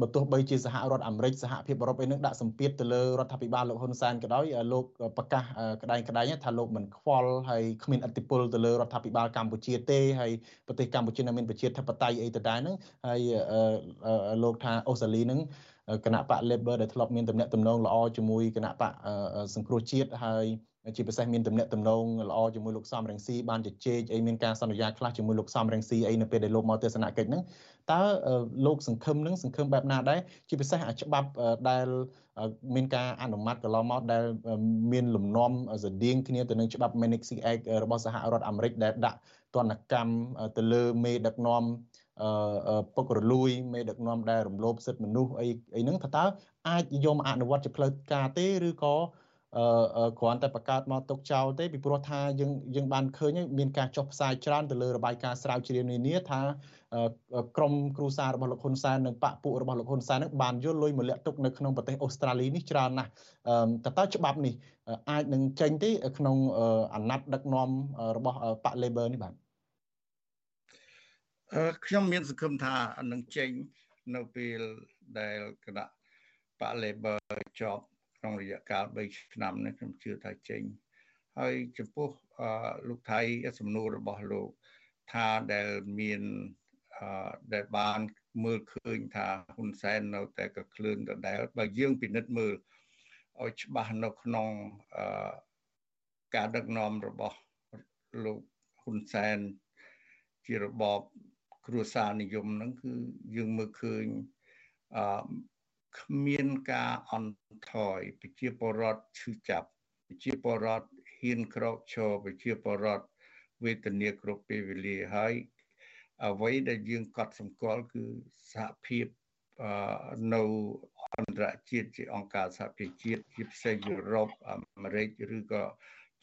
បើទោះបីជាសហរដ្ឋអាមេរិកសហភាពអឺរ៉ុបអីនឹងដាក់សម្ពាធទៅលើរដ្ឋាភិបាលលោកហ៊ុនសែនក៏ដោយលោកប្រកាសក្តែងក្តែងថាលោកមិនខ្វល់ហើយគ្មានអធិបុលទៅលើរដ្ឋាភិបាលកម្ពុជាទេហើយប្រទេសកម្ពុជានៅមានប្រជាធិបតេយ្យអីទៅដែរហ្នឹងហើយលោកថាអូស្ត្រាលីហ្នឹងគណៈបក Labor ដែលធ្លាប់មានតំណែងតំណងល្អជាមួយគណៈបកសង្គ្រោះជាតិហើយ ជាពិសេសមានតំណែងតំណងល្អជាមួយលោកសំរងស៊ីបានជជែកអីមានការសន្យាខ្លះជាមួយលោកសំរងស៊ីអីនៅពេលដែលលោកមកទស្សនកិច្ចហ្នឹងតើលោកសង្ឃឹមនឹងសង្ឃឹមបែបណាដែរជាពិសេសច្បាប់ដែលមានការអនុម័តកន្លងមកដែលមានលំនាំស្តៀងគ្នាទៅនឹងច្បាប់ Magnitsky Act របស់សហរដ្ឋអាមេរិកដែលដាក់ទណ្ឌកម្មទៅលើមេដឹកនាំពុករលួយមេដឹកនាំដែលរំលោភសិទ្ធិមនុស្សអីអីហ្នឹងថាតើអាចយកមកអនុវត្តជាផ្លូវការទេឬក៏ អឺគ្រាន់តែបង្កើតមកទុកចោលទេពីព្រោះថាយើងយើងបានឃើញមានការចុះផ្សាយច្រើនទៅលើរបាយការណ៍ស្រាវជ្រាវនានាថាក្រមគ្រូសារបស់លោកហ៊ុនសែននិងបពពួករបស់លោកហ៊ុនសែននឹងបានយកលុយមកលាក់ទុកនៅក្នុងប្រទេសអូស្ត្រាលីនេះច្រើនណាស់តើតើច្បាប់នេះអាចនឹងចេញទេក្នុងអាណត្តិដឹកនាំរបស់បក Labor នេះបាទខ្ញុំមានសង្ឃឹមថានឹងចេញនៅពេលដែលគណៈបក Labor ជាប់ ក្នុងរយៈកាល3ឆ្នាំនេះខ្ញុំជឿថាចេញហើយចំពោះលោកថៃសំណួររបស់លោកថាដែលមានដែលបានមើលឃើញថាហ៊ុនសែននៅតែកក្លឿនដដែលបើយើងពិនិត្យមើលឲ្យច្បាស់នៅក្នុងការដឹកនាំរបស់លោកហ៊ុនសែនជារបបគ្រួសារនិយមហ្នឹងគឺយើងមើលឃើញអឺ គ្មានការអន់ថយប្រជាពលរដ្ឋឈឺចាប់ប្រជាពលរដ្ឋហ៊ានក្រោកឈរប្រជាពលរដ្ឋវេទនាគ្រប់ពេលវេលាហើយអ្វីដែលយើងកត់សម្គាល់គឺសហភាពនៅអន្តរជាតិជាអង្គការសហប្រជាជាតិជាពិសេសយុរ៉ុបអាមេរិកឬក៏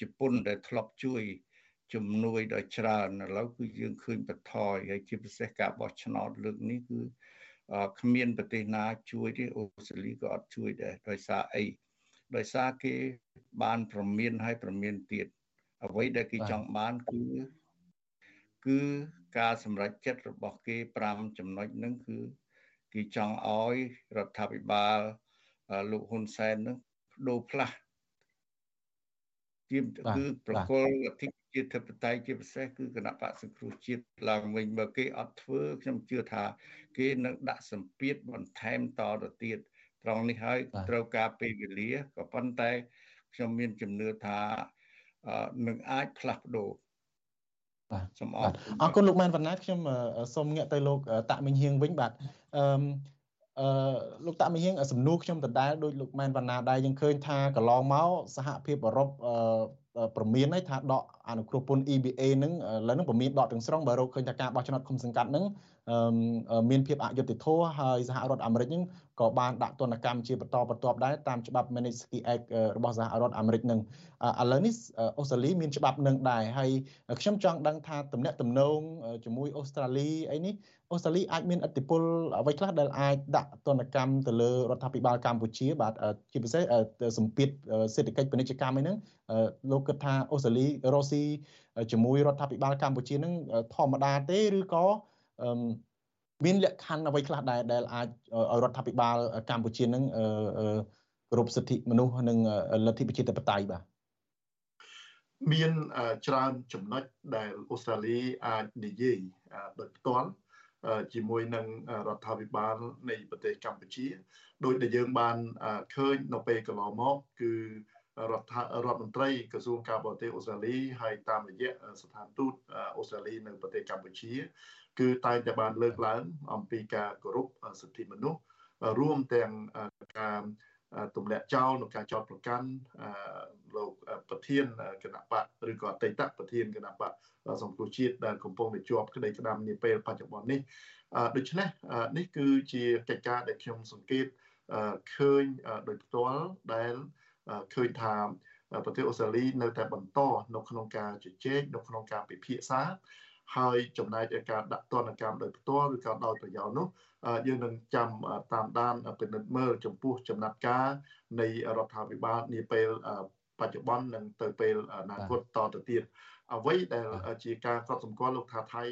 ជប៉ុនដែលធ្លាប់ជួយជំនួយដ៏ច្រើនឥឡូវគឺយើងឃើញបន្ថយហើយជាពិសេសការបោះឆ្នោតលើកនេះគឺ គ្មានប្រទេសណាជួយទេអូស្ត្រាលីក៏អត់ជួយដែរដោយសារអីដោយសារគេបានប្រមានហើយប្រមានទៀតអ្វីដែលគេចង់បានគឺគឺការសម្រេចចិត្តរបស់គេ5ចំណុចហ្នឹងគឺគេចង់ឲ្យរដ្ឋាភិបាលលោកហ៊ុនសែននឹងបដូរផ្លាស់ជាគឺប្រគល់លទ្ធិជាធិបតេយ្យជាពិសេសគឺគណៈបកសង្គ្រោះជាតិឡើងវិញបើគេអត់ធ្វើខ្ញុំជឿថា គេនឹងដាក់សម្ពាធបន្ថែមតទៅទៀតត្រង់នេះហើយត្រូវការពេលវេលាក៏ប៉ុន្តែខ្ញុំមានជំនឿថានឹងអាចផ្លាស់ប្ដូរបាទសូមអរអរគុណលោកម៉ែនវណ្ណាខ្ញុំសូមងាកទៅលោកតាក់មិញហៀងវិញបាទអឺអឺលោកតាក់មិញហៀងសំណួរខ្ញុំដដែលដោយលោកម៉ែនវណ្ណាដែរយើងឃើញថាកន្លងមកសហភាពអឺរ៉ុបអឺប្រមានហើយថាដកអនុគ្រោះពន្ធ EBA នឹងឥឡូវនឹងប្រមានដកទាំងស្រុងបើរកឃើញថាការបោះឆ្នោតគុំសង្កាត់នឹង មានភាពអយុត្តិធម៌ហើយសហរដ្ឋអាមេរិកនឹងក៏បានដាក់ទណ្ឌកម្មជាបន្តបន្ទាប់ដែរតាមច្បាប់ Magnitsky Act របស់សហរដ្ឋអាមេរិកនឹងឥឡូវនេះអូស្ត្រាលីមានច្បាប់នឹងដែរហើយខ្ញុំចង់ដឹងថាទំនាក់ទំនងជាមួយអូស្ត្រាលីអីនេះអូស្ត្រាលីអាចមានឥទ្ធិពលអ្វីខ្លះដែលអាចដាក់ទណ្ឌកម្មទៅលើរដ្ឋាភិបាលកម្ពុជាបាទជាពិសេសសម្ពាធសេដ្ឋកិច្ចពាណិជ្ជកម្មអីហ្នឹងលោកគិតថាអូស្ត្រាលីរ៉ូស៊ីជាមួយរដ្ឋាភិបាលកម្ពុជានឹងធម្មតាទេឬក៏ មានលក្ខខណ្ឌអ្វីខ្លះដែរដែលអាចឲ្យរដ្ឋាភិបាលកម្ពុជានឹងគោរពសិទ្ធិមនុស្សនិងលទ្ធិប្រជាធិបតេយ្យបាទមានច្រើនចំណុចដែលអូស្ត្រាលីអាចនិយាយដោយផ្ទាល់ជាមួយនឹងរដ្ឋាភិបាលនៃប្រទេសកម្ពុជាដោយដែលយើងបានឃើញនៅពេលកន្លងមកគឺរដ្ឋរដ្ឋមន្ត្រីក្រសួងការបរទេសអូស្ត្រាលីហើយតាមរយៈស្ថានទូតអូស្ត្រាលីនៅប្រទេសកម្ពុជា គឺតែងតែបានលើកឡើងអំពីការគោរពសិទ្ធិមនុស្សរួមទាំងការទម្លាក់ចោលនៅការចោតប្រកាន់លោកប្រធានគណៈបកឬក៏អតីតប្រធានគណៈបកសង្គ្រោះជាតិដែលកំពុងតែជាប់ក្តីក្តាំនាពេលបច្ចុប្បន្ននេះដូច្នេះនេះគឺជាកិច្ចការដែលខ្ញុំសង្កេតឃើញដោយផ្ទាល់ដែលឃើញថាប្រទេសអូស្ត្រាលីនៅតែបន្តនៅក្នុងការជជែកនៅក្នុងការពិភាក្សា ហើយចំណែកឯការដាក់ទណ្ឌកម្មដោយផ្ទាល់ឬក៏ដោយប្រយោលនោះយើងនឹងចាំតាមដានពិនិត្យមើលចំពោះចំណាត់ការនៃរដ្ឋាភិបាលនាពេលបច្ចុប្បន្ននិងទៅពេលអនាគតតទៅទៀតអ្វីដែលជាការកត់សម្គាល់លោកថាថៃ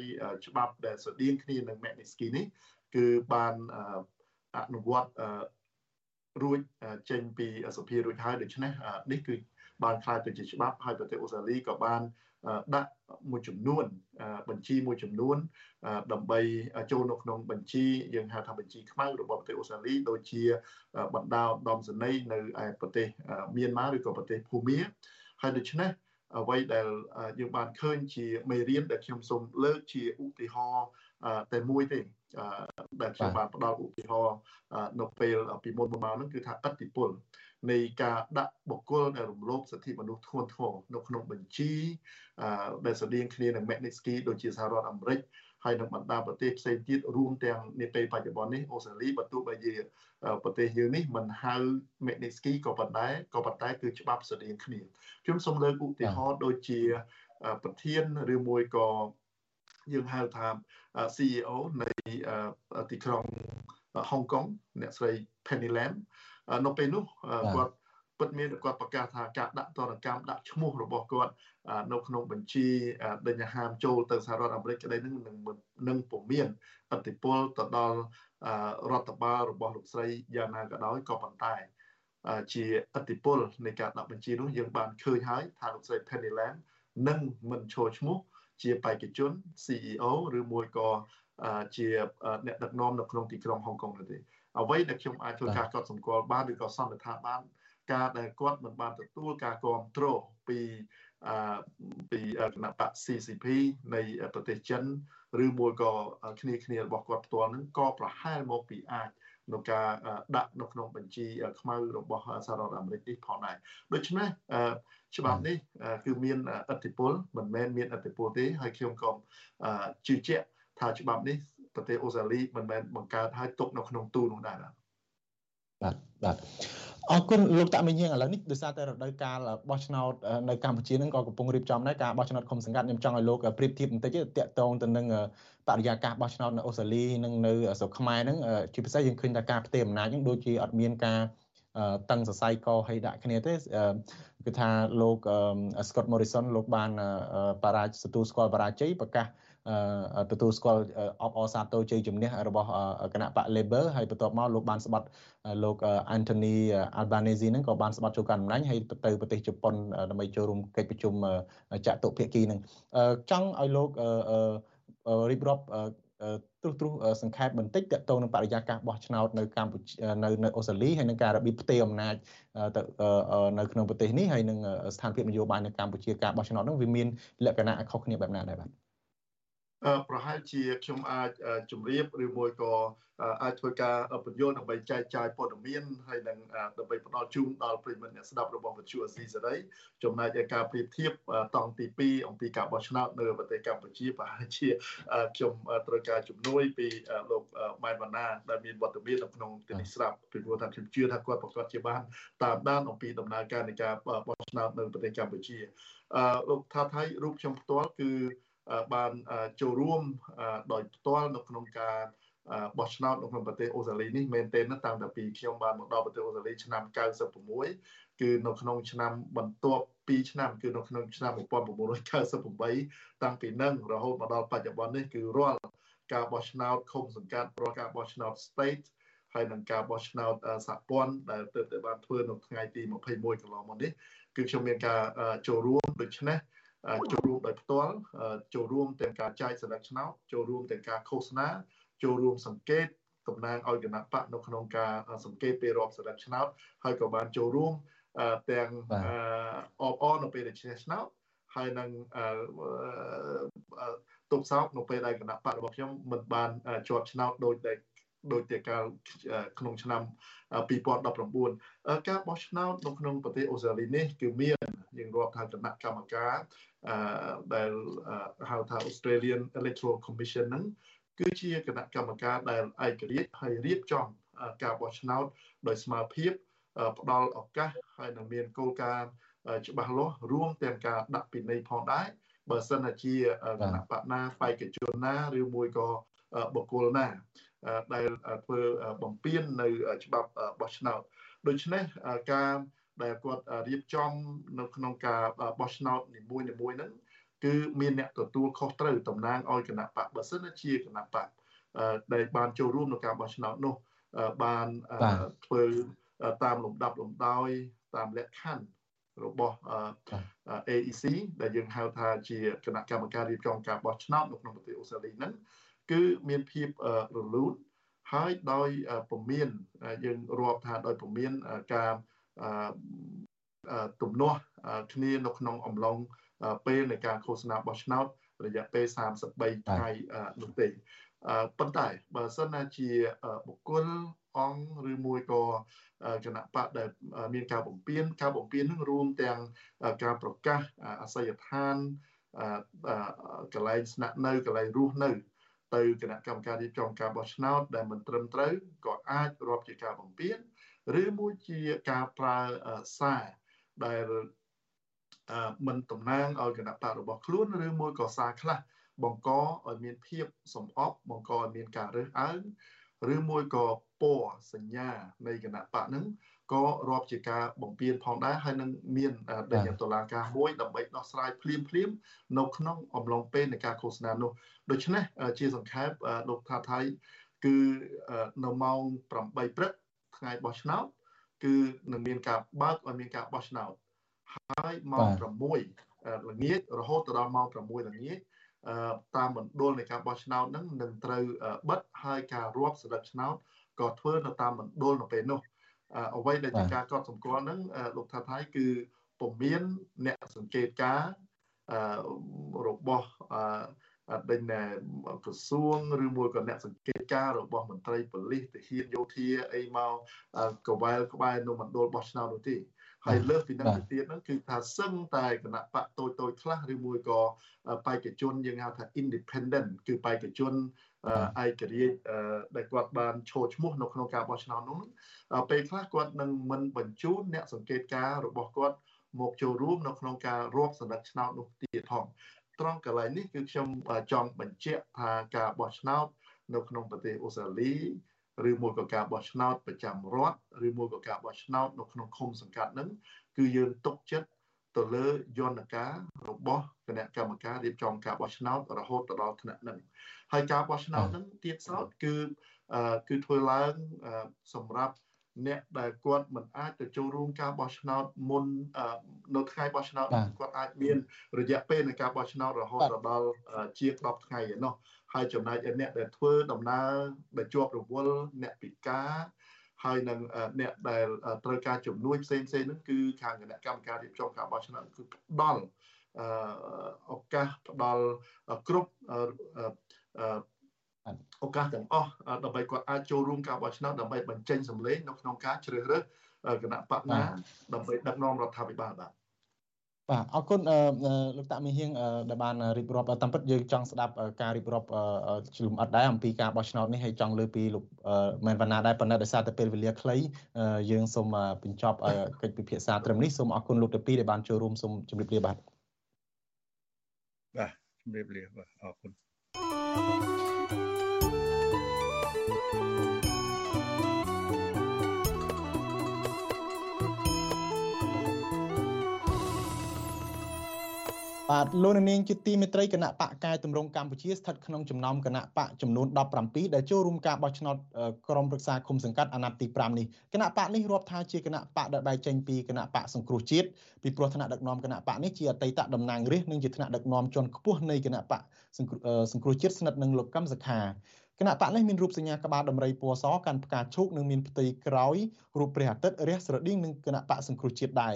ច្បាប់ដែលស្តៀងគ្នានឹង Magnitsky នេះគឺបានអនុវត្តរួចចេញពីសភារួចហើយដូច្នេះនេះគឺបានខ្លាយទៅជាច្បាប់ហើយប្រទេសអូស្ត្រាលីក៏បាន ដាក់មួយចំនួនបញ្ជីមួយចំនួនដើម្បីចូលនៅក្នុងបញ្ជីយើងហៅថាបញ្ជីខ្មៅរបស់ប្រទេសអូស្ត្រាលីដូចជាបណ្ដាឧត្តមសេនីយ៍នៅឯប្រទេសមៀនម៉ាឬក៏ប្រទេសភូមាហើយដូច្នេះអ្វីដែលយើងបានឃើញជាមេរៀនដែលខ្ញុំសូមលើកជាឧទាហរណ៍តែមួយទេដែលខ្ញុំបានផ្ដល់ឧទាហរណ៍នៅពេលពីមុនមកហ្នឹងគឺថាអតិពល នៃការដាក់បុគ្គលដែលរំលោភសិទ្ធិមនុស្សធ្ងន់ធ្ងរនៅក្នុងបញ្ជីដែលស្តៀងគ្នានឹង Magnitsky ដូចជាសហរដ្ឋអាមេរិកហើយនឹងបណ្ដាប្រទេសផ្សេងទៀតរួមទាំងនាពេលបច្ចុប្បន្ននេះអូស្ត្រាលីបើទោះបីជាប្រទេសយើងនេះមិនហៅ Magnitsky ក៏ប៉ុន្តែក៏ប៉ុន្តែគឺច្បាប់ស្តៀងគ្នាខ្ញុំសូមលើកឧទាហរណ៍ដូចជាប្រធានឬមួយក៏យើងហៅថា CEO នៃទីក្រុងហុងកុងអ្នកស្រី Penny Lam នៅពេលនោះគាត់ពិតមានគាត់ប្រកាសថាការដាក់ទណ្ឌកម្មដាក់ឈ្មោះរបស់គាត់នៅក្នុងបញ្ជីដេញហាមចូលទៅសហរដ្ឋអាមេរិកក្តីនឹងនឹងពុំមានអតិពលទៅដល់រដ្ឋបាលរបស់លោកស្រីយ៉ាងណាក៏ដោយក៏ប៉ុន្តែជាអតិពលនៃការដាក់បញ្ជីនោះយើងបានឃើញហើយថាលោកស្រី Penny Lam នឹងមិនចូលឈ្មោះជាបេក្ខជន CEO ឬមួយក៏ជាអ្នកដឹកនាំនៅក្នុងទីក្រុងហុងកុងនោះទេ អ្វីដែលខ្ញុំអាចធ្វើការកត់សម្គាល់បានឬក៏សន្និដ្ឋានបាន ការដែលគាត់មិនបានទទួលការគ្រប់គ្រងពីអឺពីគណៈបក CCP នៃប្រទេសចិនឬមួយក៏គ្នាគ្នារបស់គាត់ផ្ទាល់នឹងក៏ប្រហែលមកពីអាចនៅការដាក់នៅក្នុងបញ្ជីខ្មៅរបស់សហរដ្ឋអាមេរិកនេះផងដែរដូច្នេះច្បាប់នេះគឺមានអធិបុលមិនមែនមានអធិបុលទេហើយខ្ញុំក៏ជឿជាក់ថាច្បាប់នេះ ប្រទេសអូស្ត្រាលីមិនមែនបង្កើតឲ្យទុកនៅក្នុងទូនោះដែរបាទបាទអរគុណលោកតាមិញឥឡូវនេះដោយសារតែរដូវកាលបោះឆ្នោតនៅកម្ពុជានឹងក៏កំពុងរៀបចំដែរការបោះឆ្នោតឃុំសង្កាត់ខ្ញុំចង់ឲ្យលោកប្រៀបធៀបបន្តិចតាក់ទងទៅនឹងបរិយាកាសបោះឆ្នោតនៅអូស្ត្រាលីនិងនៅស្រុកខ្មែរហ្នឹងជាពិសេសយើងឃើញថាការផ្ទេរអំណាចហ្នឹងដូចជាអត់មានការតឹងសរសៃកឲ្យដាក់គ្នាទេគឺថាលោក Scott Morrison លោកបានបរាជទទួលស្គាល់បរាជ័យប្រកាស ទទួលស្គាល់អបអរសាទរជ័យជំនះរបស់គណៈបក Labor ហើយបន្ទាប់មកលោកបានស្បត់លោក Anthony Albanese ហ្នឹងក៏បានស្បត់ចូលកាន់តំណែងហើយទៅប្រទេសជប៉ុនដើម្បីចូលរួមកិច្ចប្រជុំចតុភាគីហ្នឹងចង់ឲ្យលោករៀបរាប់ទ្រុសទ្រុសសង្ខេបបន្តិចតកតងនឹងបរិយាកាសបោះឆ្នោតនៅកម្ពុជានៅនៅអូស្ត្រាលីហើយនឹងការរបៀបផ្ទេរអំណាចទៅនៅក្នុងប្រទេសនេះហើយនឹងស្ថានភាពនយោបាយនៅកម្ពុជាការបោះឆ្នោតនោះវាមានលក្ខណៈខុសគ្នាបែបណាដែរបាទ ប្រហែលជាខ្ញុំអាចជម្រាបឬមួយក៏អាចធ្វើការបញ្យល់ដើម្បីចែកចាយព័ត៌មានហើយនឹងដើម្បីផ្ដល់ជូនដល់ប្រិយមិត្តអ្នកស្ដាប់របស់វិទ្យុអេស៊ីសេរីចំណែកឯការប្រៀបធៀបតង់ទី2អំពីការបោះឆ្នោតនៅប្រទេសកម្ពុជាប្រហែលជាខ្ញុំត្រូវការជំនួយពីលោកម៉ែនវណ្ណាដែលមានវត្តមាននៅក្នុងទីនេះស្រាប់ពីព្រោះថាខ្ញុំជឿថាគាត់ប្រកាសជាបានតាមដានអំពីដំណើរការនៃការបោះឆ្នោតនៅប្រទេសកម្ពុជាលោកថាថៃរូបខ្ញុំផ្ទាល់គឺ បានចូលរួមដោយផ្ទាល់នៅក្នុងការបោះឆ្នោតនៅក្នុងប្រទេសអូស្ត្រាលីនេះមែនទែនតាំងពីខ្ញុំបានមកដល់ប្រទេសអូស្ត្រាលីឆ្នាំ96គឺនៅក្នុងឆ្នាំបន្ទាប់2ឆ្នាំគឺនៅក្នុងឆ្នាំ1998តាំងពីនឹងរហូតមកដល់បច្ចុប្បន្ននេះគឺរាល់ការបោះឆ្នោតឃុំសង្កាត់រាល់ការបោះឆ្នោត state ហើយនឹងការបោះឆ្នោតសហព័ន្ធដែលទើបតែបានធ្វើនៅថ្ងៃទី21កន្លងមកនេះគឺខ្ញុំមានការចូលរួមដូច្នេះ ចូលរួមដោយផ្ទាល់ចូលរួមទាំងការចែកសញ្ញាឆ្នោតចូលរួមទាំងការឃោសនាចូលរួមសង្កេតតំណាងឲ្យគណៈបកនៅក្នុងការសង្កេតពេលរាប់សញ្ញាឆ្នោតហើយក៏បានចូលរួមទាំងអបអរនៅពេលដែលឈ្នះឆ្នោតហើយនឹងទុកសោកនៅពេលដែលគណៈបករបស់ខ្ញុំមិនបានជាប់ឆ្នោតដោយដែលដោយតែកាលក្នុងឆ្នាំ2019ការបោះឆ្នោតនៅក្នុងប្រទេសអូស្ត្រាលីនេះគឺមាន យើងរាប់ថាគណៈកម្មការដែលហៅថា Australian Electoral Commission ហ្នឹងគឺជាគណៈកម្មការដែលឯករាជ្យហើយរៀបចំការបោះឆ្នោតដោយស្មារតីផ្ដល់ឱកាសហើយនឹងមានគោលការណ៍ច្បាស់លាស់រួមទាំងការដាក់ពិន័យផងដែរបើសិនជាគណៈបកណាបេក្ខជនណាឬមួយក៏បុគ្គលណាដែលធ្វើបំពេញនៅច្បាប់បោះឆ្នោតដូច្នេះការ ដែលគាត់រៀបចំនៅក្នុងការបោះឆ្នោតនីមួយៗហ្នឹងគឺមានអ្នកទទួលខុសត្រូវតំណាងឲ្យគណៈបកបើសិនជាគណៈបកដែលបានចូលរួមក្នុងការបោះឆ្នោតនោះបានធ្វើតាមលំដាប់លំដោយតាមលក្ខខណ្ឌរបស់ AEC ដែលយើងហៅថាជាគណៈកម្មការរៀបចំការបោះឆ្នោតនៅក្នុងប្រទេសអូស្ត្រាលីហ្នឹងគឺមានភាពរលូនហើយដោយពមៀនយើងរាប់ថាដោយពមៀនការ ទំនាស់គ្នានៅក្នុងអំឡុងពេលនៃការឃោសនាបោះឆ្នោតរយៈពេល33ថ្ងៃនោះទេប៉ុន្តែបើសិនណាជាបុគ្គលអង្គឬមួយក៏គណៈបកដែលមានការបំពេញការបំពេញនឹងរួមទាំងការប្រកាសអាសយដ្ឋានកន្លែងស្នាក់នៅកន្លែងរស់នៅ ទៅគណៈកម្មការរៀបចំការបោះឆ្នោតដែលមិនត្រឹមត្រូវក៏អាចរាប់ជាការបំពេញ ឬមួយជាការប្រើសារដែលមិនតំណាងឲ្យគណៈបករបស់ខ្លួនឬមួយក៏សារខ្លះបង្កឲ្យមានភាពសំអប់បង្កឲ្យមានការរើសអើងឬមួយក៏ពណ៌សញ្ញានៃគណៈបកហ្នឹងក៏រាប់ជាការបំពេញផងដែរហើយនឹងមានដែលតុលាការមួយដើម្បីដោះស្រាយភ្លាមភ្លាមនៅក្នុងអំឡុងពេលនៃការឃោសនានោះដូច្នេះជាសង្ខេបលោកថាថៃគឺនៅម៉ោង8ព្រឹក ថ្ងៃបោះឆ្នោតគឺនឹងមានការបើកឲ្យមានការបោះឆ្នោតហើយម៉ោង6ល្ងាចរហូតដល់ម៉ោង6ល្ងាចតាមមណ្ឌលនៃការបោះឆ្នោតហ្នឹងនឹងត្រូវបិទហើយការរាប់ស្លឹកឆ្នោតក៏ធ្វើនៅតាមមណ្ឌលនៅពេលនោះអ្វីដែលជាការកត់សម្គាល់ហ្នឹងលោកថាថៃគឺពុំមានអ្នកសង្កេតការរបស់ ដេញក្រសួងឬមួយក៏អ្នកសង្កេតការរបស់មន្ត្រីប៉ូលីសទាហានយោធាអីមកកវែលក្បែរនៅមណ្ឌលបោះឆ្នោតនោះទេហើយលើសពីនឹងទៅទៀតហ្នឹងគឺថាសឹងតែគណៈបកតូចតូចខ្លះឬមួយក៏បេក្ខជនយើងហៅថា independent គឺបេក្ខជនឯករាជ្យដែលគាត់បានឈរឈ្មោះនៅក្នុងការបោះឆ្នោតនោះពេលខ្លះគាត់នឹងមិនបញ្ជូនអ្នកសង្កេតការរបស់គាត់មកចូលរួមនៅក្នុងការរាប់សន្លឹកឆ្នោតនោះទៀតផង ត្រង់កន្លែងនេះគឺខ្ញុំចង់បញ្ជាក់ថាការបោះឆ្នោត នៅក្នុងប្រទេសអូស្ត្រាលីឬមួយក៏ការបោះឆ្នោតប្រចាំរដ្ឋឬមួយក៏ការបោះឆ្នោតនៅក្នុងឃុំសង្កាត់នឹងគឺយើងទុកចិត្តទៅលើយន្តការរបស់គណៈកម្មការរៀបចំការបោះឆ្នោតរហូតទៅដល់ថ្នាក់នឹងហើយការបោះឆ្នោតនឹងទៀតសោតគឺគឺធ្វើឡើងសម្រាប់ អ្នកដែលគាត់មិនអាចទៅចូលរួមការបោះឆ្នោតមុននៅថ្ងៃបោះឆ្នោតគាត់អាចមានរយៈពេលនៃការបោះឆ្នោតរហូតដល់ជាង10ថ្ងៃឯណោះហើយចំណែកអ្នកដែលធ្វើដំណើរដែលជាប់រវល់អ្នកពិការហើយនឹងអ្នកដែលត្រូវការជំនួយផ្សេងផ្សេងហ្នឹងគឺខាងគណៈកម្មការរៀបចំការបោះឆ្នោតគឺផ្ដល់ឱកាសផ្ដល់គ្រប់ ឱកាសទាំងអស់ដើម្បីគាត់អាចចូលរួមការបោះឆ្នោតដើម្បីបញ្ចេញសម្លេងនៅក្នុងការជ្រើសរើសគណៈបកណាដើម្បីដឹកនាំរដ្ឋាភិបាលបាទបាទអរគុណលោកតាមីហៀងដែលបានរៀបរាប់តាមពិតយើងចង់ស្ដាប់ការរៀបរាប់ជ្រុំអត់ដែរអំពីការបោះឆ្នោតនេះហើយចង់លើពីលោកមែនវណ្ណាដែរប៉ុន្តែដោយសារតែពេលវេលាខ្លីយើងសូមបញ្ចប់កិច្ចពិភាក្សាត្រឹមនេះសូមអរគុណលោកទាំងពីរដែលបានចូលរួមសូមជម្រាបលាបាទបាទជម្រាបលាបាទអរគុណ បាទលោកនាងជាទីមេត្រីគណៈបកកែតម្រង់កម្ពុជាស្ថិតក្នុងចំណោមគណៈបកចំនួន17ដែលចូលរួមការបោះឆ្នោតក្រុមប្រឹក្សាគុំសង្កាត់អាណត្តិទី5នេះគណៈបកនេះរាប់ថាជាគណៈបកដែលបែកចេញពីគណៈបកសង្គ្រោះជាតិពីព្រោះថ្នាក់ដឹកនាំគណៈបកនេះជាអតីតតំណាងរាស្ត្រនិងជាថ្នាក់ដឹកនាំជាន់ខ្ពស់នៃគណៈបកសង្គ្រោះជាតិស្និទ្ធនឹងលោកកឹមសុខា គណៈបកនេះមានរូបសញ្ញាក្បាលដំរីពណ៌សកាន់ផ្កាឈូកនិងមានផ្ទៃក្រោយរូបព្រះអាទិត្យរះស្រដៀងនឹងគណៈបកសង្គ្រោះជាតិដែរ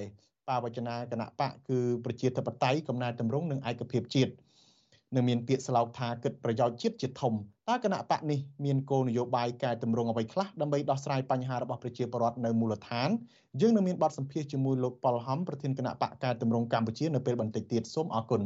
បាវចនាគណៈបកគឺប្រជាធិបតេយ្យកំណែតម្រង់និងឯកភាពជាតិនឹងមានពាក្យស្លោកថាគិតប្រយោជន៍ជាតិជាធំតើគណៈបកនេះមានគោលនយោបាយកែតម្រង់អ្វីខ្លះដើម្បីដោះស្រាយបញ្ហារបស់ប្រជាពលរដ្ឋនៅមូលដ្ឋានយើងនឹងមានបទសម្ភាសជាមួយលោកប៉ុលហំប្រធានគណៈបកកែតម្រង់កម្ពុជានៅពេលបន្តិចទៀតសូមអរគុណ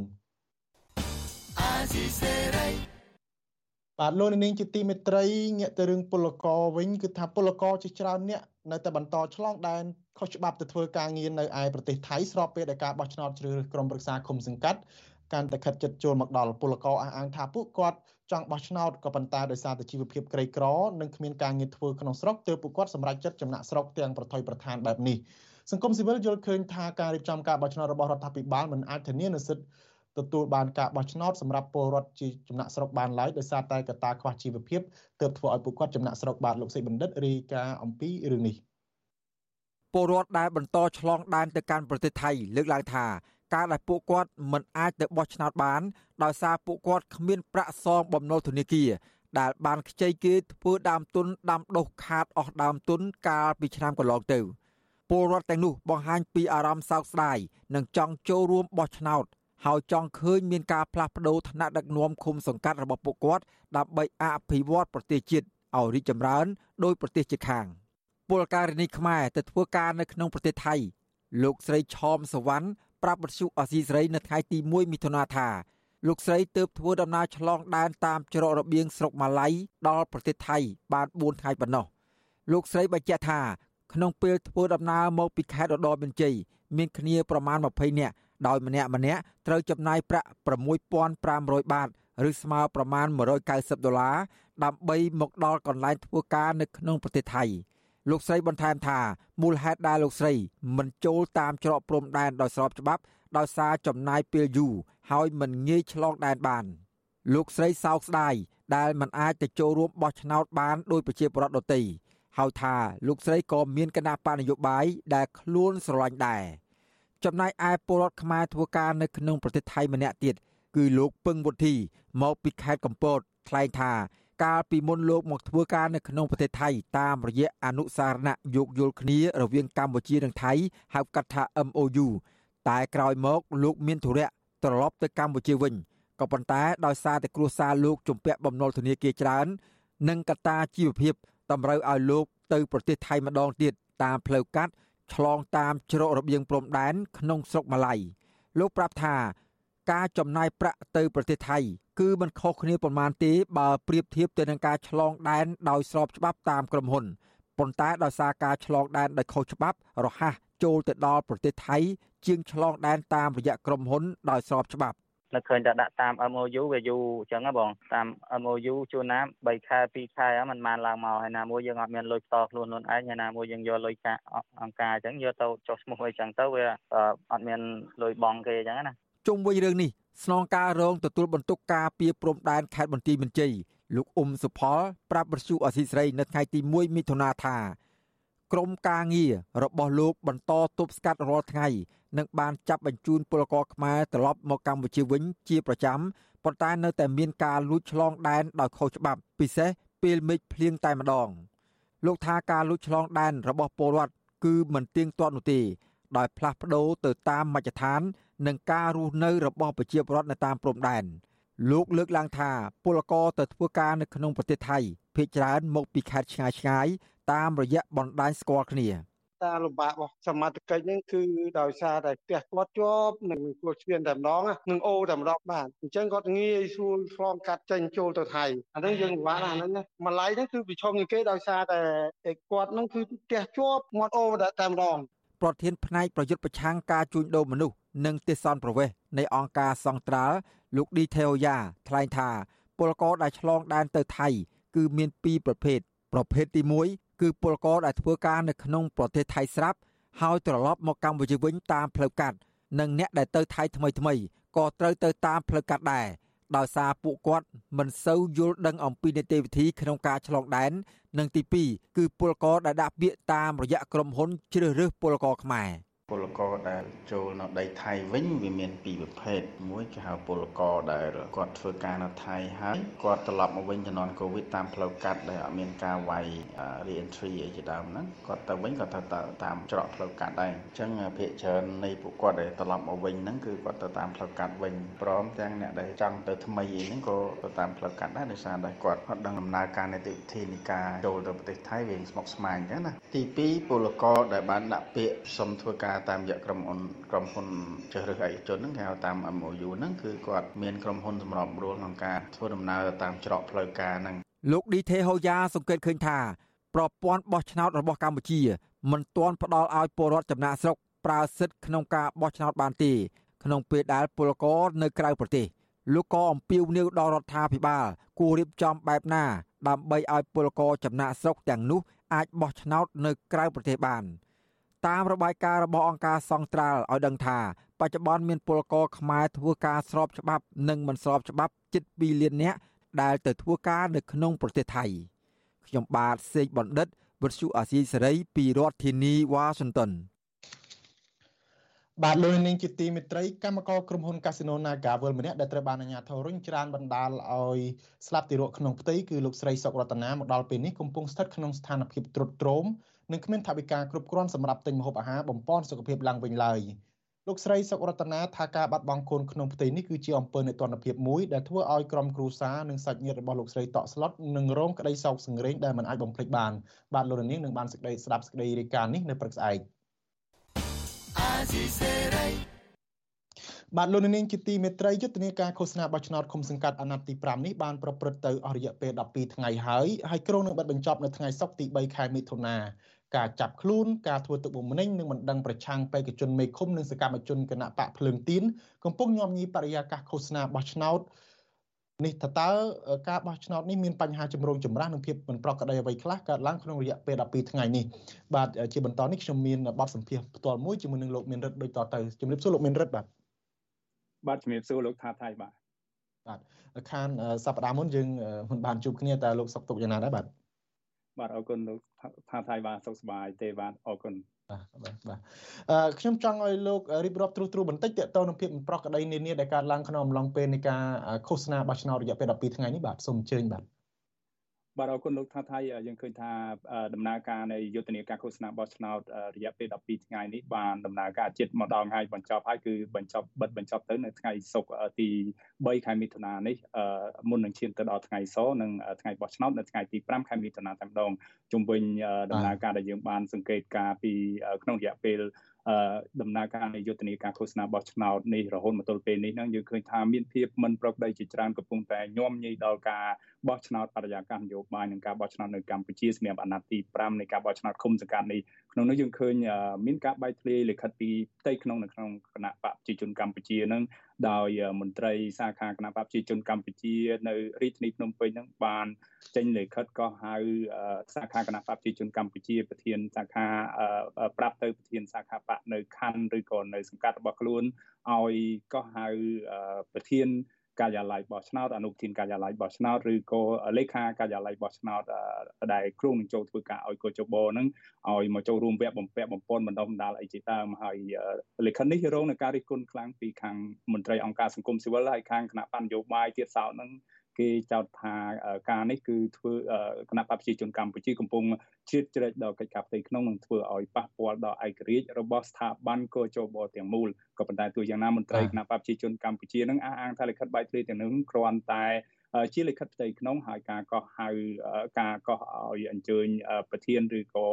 បាទលោកនាងជាទីមេត្រីងាកទៅរឿងពលករវិញគឺថាពលករជាច្រើនអ្នកនៅតែបន្តឆ្លងដែនខុសច្បាប់ទៅធ្វើការងារនៅឯប្រទេសថៃស្របពេលដែលការបោះឆ្នោតជ្រើសរើសក្រុមប្រឹក្សាឃុំសង្កាត់កាន់តែខិតជិតចូលមកដល់ពលករអះអាងថាពួកគាត់ចង់បោះឆ្នោតក៏ប៉ុន្តែដោយសារតែជីវភាពក្រីក្រនិងគ្មានការងារធ្វើក្នុងស្រុកទើបពួកគាត់សម្រេចចិត្តចំណាក់ស្រុកទាំងប្រថុយប្រឋានបែបនេះសង្គមស៊ីវិលយល់ឃើញថាការរៀបចំការបោះឆ្នោតរបស់រដ្ឋាភិបាលមិនអាចធានានូវសិទ្ធិ ទទួលបានការបោះឆ្នោតសម្រាប់ពលរដ្ឋជាចំណាក់ស្រុកបានឡើយដោយសារតែកត្តាខ្វះជីវភាពទើបធ្វើឲ្យពួកគាត់ចំណាក់ស្រុកបាទលោកសេចបណ្ឌិតរាយការណ៍អំពីរឿងនេះពលរដ្ឋដែលបន្តឆ្លងដែនទៅកាន់ប្រទេសថៃលើកឡើងថាការដែលពួកគាត់មិនអាចទៅបោះឆ្នោតបានដោយសារពួកគាត់គ្មានប្រាក់សងបំណុលធនាគារដែលបានខ្ចីគេធ្វើដើមទុនដាំដុះខាតអស់ដើមទុនកាលពីឆ្នាំកន្លងទៅពលរដ្ឋទាំងនោះបង្ហាញពីអារម្មណ៍សោកស្ដាយនិងចង់ចូលរួមបោះឆ្នោត ហើយចង់ឃើញមានការផ្លាស់ប្តូរឋានៈដឹកនាំឃុំសង្កាត់របស់ពួកគាត់ដើម្បីអភិវឌ្ឍប្រទេសជាតិឲ្យរីកចម្រើនដោយប្រទេសជិតខាងពលករនីខ្មែរទៅធ្វើការនៅក្នុងប្រទេសថៃ លោកស្រីឆោមសវណ្ណប្រាប់បទសុអសីស្រីនៅថ្ងៃទី1មិថុនាថាលោកស្រីទើបធ្វើដំណើរឆ្លងដែនតាមច្រករបៀងស្រុកម៉ាឡៃដល់ប្រទេសថៃ បាន4ថ្ងៃប៉ុណ្ណោះលោកស្រីបញ្ជាក់ថា ក្នុងពេលធ្វើដំណើរមកពីខេត្តឧត្តរមានជ័យមានគ្នាប្រមាណ20នាក់ ដោយម្នាក់ម្នាក់ត្រូវចំណាយប្រាក់6500បាតឬស្មើប្រមាណ190ដុល្លារដើម្បីមកដល់កន្លែងធ្វើការនៅក្នុងប្រទេសថៃលោកស្រីបន្ថែមថាមូលហេតុដែលលោកស្រី មិនចូលតាមច្រកព្រំដែនដោយស្របច្បាប់ដោយសារចំណាយពេលយូរហើយមិនងាយឆ្លងដែនបាន លោកស្រីសោកស្ដាយដែលមិនអាចទៅចូលរួមបោះឆ្នោតបានដោយប្រជាពលរដ្ឋដទៃហើយថាលោកស្រីក៏មានគណៈបកនយោបាយដែលខ្លួនស្រឡាញ់ដែរ ចំណែកឯពលរដ្ឋខ្មែរធ្វើការនៅក្នុងប្រទេសថៃម្នាក់ទៀតគឺលោកពឹងវុធីមកពីខេត្តកំពតថ្លែងថាកាលពីមុនលោកមកធ្វើការនៅក្នុងប្រទេសថៃតាមរយៈអនុសារណៈយោគយល់គ្នារវាងកម្ពុជានិងថៃហៅកាត់ថា MOU តែក្រោយមកលោកមានធុរៈត្រឡប់ទៅកម្ពុជាវិញក៏ប៉ុន្តែដោយសារតែគ្រួសារលោកជំពាក់បំណុលធនាគារច្រើន និងកត្តាជីវភាពតម្រូវឲ្យលោកទៅប្រទេសថៃម្ដងទៀតតាមផ្លូវកាត់ ឆ្លងតាមច្រករបៀងព្រំដែនក្នុងស្រុកម៉ាឡៃលោកប្រាប់ថាការចំណាយប្រាក់ទៅប្រទេសថៃ គឺមិនខុសគ្នាប៉ុន្មានទេបើប្រៀបធៀបទៅនឹងការឆ្លងដែនដោយស្របច្បាប់តាមក្រុមហ៊ុនប៉ុន្តែដោយសារការឆ្លងដែនដោយខុសច្បាប់ រហ័សចូលទៅដល់ប្រទេសថៃ ជាងឆ្លងដែនតាមរយៈក្រុមហ៊ុនដោយស្របច្បាប់ នៅឃើញតែដាក់តាម MOU វាយូរអញ្ចឹងហ៎បងតាម MOU ជួនណា3ខែ2ខែហ្នឹងมันបានឡើងមកហើយណាមួយយើងអត់មានលុយផ្ទាល់ខ្លួនខ្លួនឯងហើយណាមួយយើងយកលុយកាអង្គការអញ្ចឹងយកទៅចុះឈ្មោះអីចឹងទៅវាអត់មានលុយបង់គេអញ្ចឹងណាជុំវិញរឿងនេះស្នងការរងទទួលបន្ទុកការពីព្រំដែនខេត្តបន្ទាយមានជ័យលោកអ៊ុំសុផលប្រាប់បទសុអសីស្រីនៅថ្ងៃទី1មិថុនាថាក្រុមការងាររបស់លោកបន្តទប់ស្កាត់រាល់ថ្ងៃ និងបានចាប់បញ្ជូនពលករខ្មែរត្រឡប់មកកម្ពុជាវិញជាប្រចាំប៉ុន្តែនៅតែមានការលួចឆ្លងដែនដោយខុសច្បាប់ ពិសេសពេលមេឃភ្លៀងតែម្ដង លោកថាការលួចឆ្លងដែនរបស់ពលរដ្ឋគឺមិនទៀងទាត់នោះទេដោយផ្លាស់ប្ដូរទៅតាមមជ្ឈដ្ឋាន និងការរស់នៅរបស់ប្រជាពលរដ្ឋនៅតាមព្រំដែនលោកលើកឡើងថាពលករទៅធ្វើការនៅក្នុងប្រទេសថៃភ ieck ច្រើនមកពីខេត្តឆ្ងាយឆ្ងាយតាមរយៈបណ្ដាញស្គាល់គ្នា ការលំបាករបស់សមត្ថកិច្ចហ្នឹងគឺដោយសារតែផ្ទះគាត់ជាប់នឹងគួរឈានតែម្ដងនឹងអូតែម្ដងបាទអញ្ចឹងគាត់ងាយស្រួលឆ្លងកាត់ចេញចូលទៅថៃអាហ្នឹងយើងពិបាកណាស់ហ្នឹងណាម្ល៉េះហ្នឹងគឺប្រឈមនឹងគេដោយសារតែគាត់ហ្នឹងគឺផ្ទះជាប់មាត់អូតែម្ដងប្រធានផ្នែកប្រយុទ្ធប្រឆាំងការជួញដូរមនុស្សនិងទេសន្តប្រវេសនៃអង្គការសង្ត្រាល់លោកឌីថេអូយ៉ាថ្លែងថាពលករដែលឆ្លងដែនទៅថៃ គឺមានពីរប្រភេទប្រភេទទី1 គឺពលករដែលធ្វើការនៅក្នុងប្រទេសថៃស្រាប់ហើយត្រឡប់មកកម្ពុជាវិញតាមផ្លូវកាត់និងអ្នកដែលទៅថៃថ្មីថ្មីក៏ត្រូវទៅតាមផ្លូវកាត់ដែរដោយសារពួកគាត់មិនសូវយល់ដឹងអំពីនីតិវិធីក្នុងការឆ្លងដែននិងទី2គឺពលករដែលដាក់ពាក្យតាមរយៈក្រុមហ៊ុនជ្រើសរើសពលករខ្មែរ។ ពលករដែលចូលនៅដីថៃវិញវាមានពីរប្រភេទមួយគេហៅពលករដែលគាត់ធ្វើការនៅថៃហើយគាត់ត្រឡប់មកវិញជំនាន់កូវីដតាមផ្លូវកាត់ដែលអត់មានការវាយ re-entry អីជាដើមហ្នឹងគាត់ទៅវិញគាត់ទៅតាមច្រកផ្លូវកាត់ដែរអញ្ចឹងភាគច្រើននៃពួកគាត់ដែលត្រឡប់មកវិញហ្នឹងគឺគាត់ទៅតាមផ្លូវកាត់វិញព្រមទាំងអ្នកដែលចង់ទៅថ្មីអីហ្នឹងក៏ទៅតាមផ្លូវកាត់ដែរដោយសារតែគាត់អត់ដឹងដំណើរការនីតិវិធីនៃការចូលទៅប្រទេសថៃវាស្មុគស្មាញអញ្ចឹងណាទី2ពលករដែលបានដាក់ពាក្យសុំធ្វើការតាមរយៈក្រុមហ៊ុនក្រុមហ៊ុនជ្រើសរើសឯកជនហ្នឹងគេហៅតាម MOU ហ្នឹងគឺគាត់មានក្រុមហ៊ុនសម្របរួលក្នុងការធ្វើដំណើរតាមច្រកផ្លូវការហ្នឹងលោកឌីថេហូយ៉ាសង្កេតឃើញថាប្រព័ន្ធបោះឆ្នោតរបស់កម្ពុជាមិនទាន់ផ្ដល់ឲ្យពលរដ្ឋចំណាក់ស្រុកប្រើសិទ្ធិក្នុងការបោះឆ្នោតបានទេក្នុងពេលដែលពលករនៅក្រៅប្រទេសលោកក៏អំពាវនាវដល់រដ្ឋាភិបាលគួររៀបចំបែបណាដើម្បីឲ្យពលករចំណាក់ស្រុកទាំងនោះអាចបោះឆ្នោតនៅក្រៅប្រទេសបាន។ តាមរបាយការណ៍របស់អង្គការសង្ត្រាល់ឲ្យដឹងថាបច្ចុប្បន្នមានពលករខ្មែរធ្វើការស្របច្បាប់និងមិនស្របច្បាប់ជិត2លាននាក់ដែលទៅធ្វើការនៅក្នុងប្រទេសថៃខ្ញុំបាទសេកបណ្ឌិតវិទ្យុអាស៊ីសេរីពីរដ្ឋធានីវ៉ាស៊ីនតោនបាទលោកនាងជាទីមេត្រីកម្មករក្រុមហ៊ុន Casino Nagavel ម្នាក់ដែលត្រូវបានអាជ្ញាធររុញច្រានបណ្ដាលឲ្យស្លាប់ទីរក់ក្នុងផ្ទៃគឺលោកស្រីសុករតនាមកដល់ពេលនេះកំពុងស្ថិតក្នុងស្ថានភាពទ្រុឌទ្រោម និងគ្មានថវិកាគ្រប់គ្រាន់សម្រាប់ទិញម្ហូបអាហារបំពេញសុខភាពឡើងវិញឡើយលោកស្រីសុករតនាថាការបាត់បង់កូនក្នុងផ្ទៃនេះគឺជាអំពើនៃទណ្ឌភាពមួយដែលធ្វើឲ្យក្រុមគ្រួសារនិងសាច់ញាតិរបស់លោកស្រីតក់ស្លុតនិងរងក្តីសោកសង្រេងដែលមិនអាចបំភ្លេចបានបាទលោកនាងនឹងបានសេចក្តីស្ដាប់សេចក្តីរាយការណ៍នេះនៅព្រឹកស្អែកបាទលោកនាងជាទីមេត្រីយុទ្ធនាការឃោសនាបោះឆ្នោតឃុំសង្កាត់អាណត្តិទី5នេះបានប្រព្រឹត្តទៅអស់រយៈពេល12ថ្ងៃហើយហើយក្រុងនឹងបិទបញ្ចប់នៅថ្ងៃសុក្រទី3ខែមិថុនា ការចាប់ខ្លួនការធ្វើទឹកបំណិញនិងបណ្ដឹងប្រឆាំងបេក្ខជនមេឃុំនិងសកម្មជនគណៈបកភ្លើងទៀនកំពុងញោមញីបរិយាកាសឃោសនាបោះឆ្នោតនេះតើតើការបោះឆ្នោតនេះមានបញ្ហាចម្រូងចម្រាសនិងភាពមិនប្រក្រតីអ្វីខ្លះកើតឡើងក្នុងរយៈពេល12ថ្ងៃនេះបាទជាបន្តនេះខ្ញុំមានបទសម្ភាសន៍ផ្ទាល់មួយជាមួយនឹងលោកមានរិទ្ធដូចតទៅជំរាបសួរលោកមានរិទ្ធបាទបាទជំរាបសួរលោកថាថៃបាទបាទខានសប្តាហ៍មុនយើងមិនបានជួបគ្នាតែលោកសុកទុកយ៉ាងណាដែរបាទបាទអរគុណលោក ថាថៃបាទសុខសប្បាយទេបាទអរគុណបាទបាទបាទអឺខ្ញុំចង់ឲ្យលោករៀបរាប់ទ្រុសទ្រុបន្តិចតទៅនឹងភាពមិនប្រក្រតីនានាដែលកើតឡើងក្នុងអំឡុងពេលនៃការឃោសនាបោះឆ្នោតរយៈពេល12ថ្ងៃនេះបាទសូមអញ្ជើញបាទ បាទអរគុណលោកថាថៃយើងឃើញថាដំណើរការនៃយុទ្ធនាការឃោសនាបោះឆ្នោតរយៈពេល12ថ្ងៃនេះបានដំណើរការជិតមកដល់ថ្ងៃបញ្ចប់ហើយគឺបញ្ចប់បិទបញ្ចប់ទៅនៅថ្ងៃសុក្រទី3ខែមិថុនានេះមុននឹងឈានទៅដល់ថ្ងៃសនិងថ្ងៃបោះឆ្នោតនៅថ្ងៃទី5ខែមិថុនាតែម្ដងជុំវិញដំណើរការដែលយើងបានសង្កេតការពីក្នុងរយៈពេល ដំណើរការនៃយុទ្ធនាការឃោសនាបោះឆ្នោតនេះរហូតមកទល់ពេលនេះហ្នឹងយើងឃើញថាមានភាពមិនប្រក្រតីជាច្រើនកំពុងតែញោមញីដល់ការបោះឆ្នោតបរិយាកាសនយោបាយនិងការបោះឆ្នោតនៅកម្ពុជាសម្រាប់អាណត្តិទី5នៃការបោះឆ្នោតឃុំសង្កាត់នេះក្នុងនោះយើងឃើញមានការបែកធ្លាយលិខិតពីផ្ទៃក្នុងនៅក្នុងគណៈបកប្រជាជនកម្ពុជានឹងដោយមន្ត្រីសាខាគណៈបកប្រជាជនកម្ពុជា នៅរាជធានីភ្នំពេញនឹងបានចេញលិខិតក៏ហៅសាខាគណៈបកប្រជាជនកម្ពុជាប្រធានសាខាប្រាប់ទៅប្រធានសាខាបកនៅខណ្ឌឬក៏នៅសង្កាត់របស់ខ្លួនឲ្យក៏ហៅប្រធាន ការិយាល័យបោះឆ្នោតអនុប្រធានការិយាល័យបោះឆ្នោតឬក៏លេខាការិយាល័យបោះឆ្នោតដែលគ្រងនឹងចូលធ្វើការឲ្យកោចបនឹងឲ្យមកចូលរួមវគ្គបំពាក់បំពន់បណ្ដុំបណ្ដាលអីជាដើមហើយលេខិននេះរងនឹងការរិះគន់ខ្លាំងពីខាងមន្ត្រីអង្គការសង្គមស៊ីវិលហើយខាងគណៈបញ្ញយោបាយទៀតសោតនឹង គេចោទថាការនេះគឺធ្វើគណៈបព្វជិជនកម្ពុជាកំពុងជ្រៀតជ្រែកដល់កិច្ចការផ្ទៃក្នុងនិងធ្វើឲ្យប៉ះពាល់ដល់ឯករាជ្យរបស់ស្ថាប័នកោជបទាំងមូលក៏ប៉ុន្តែទោះយ៉ាងណាមន្ត្រីគណៈបព្វជិជនកម្ពុជានឹងអះអាងថាលិខិតបែកធ្លាយទាំងនោះគ្រាន់តែជាលិខិតផ្ទៃក្នុងហើយការកោះហៅការកោះឲ្យអញ្ជើញប្រធានឬក៏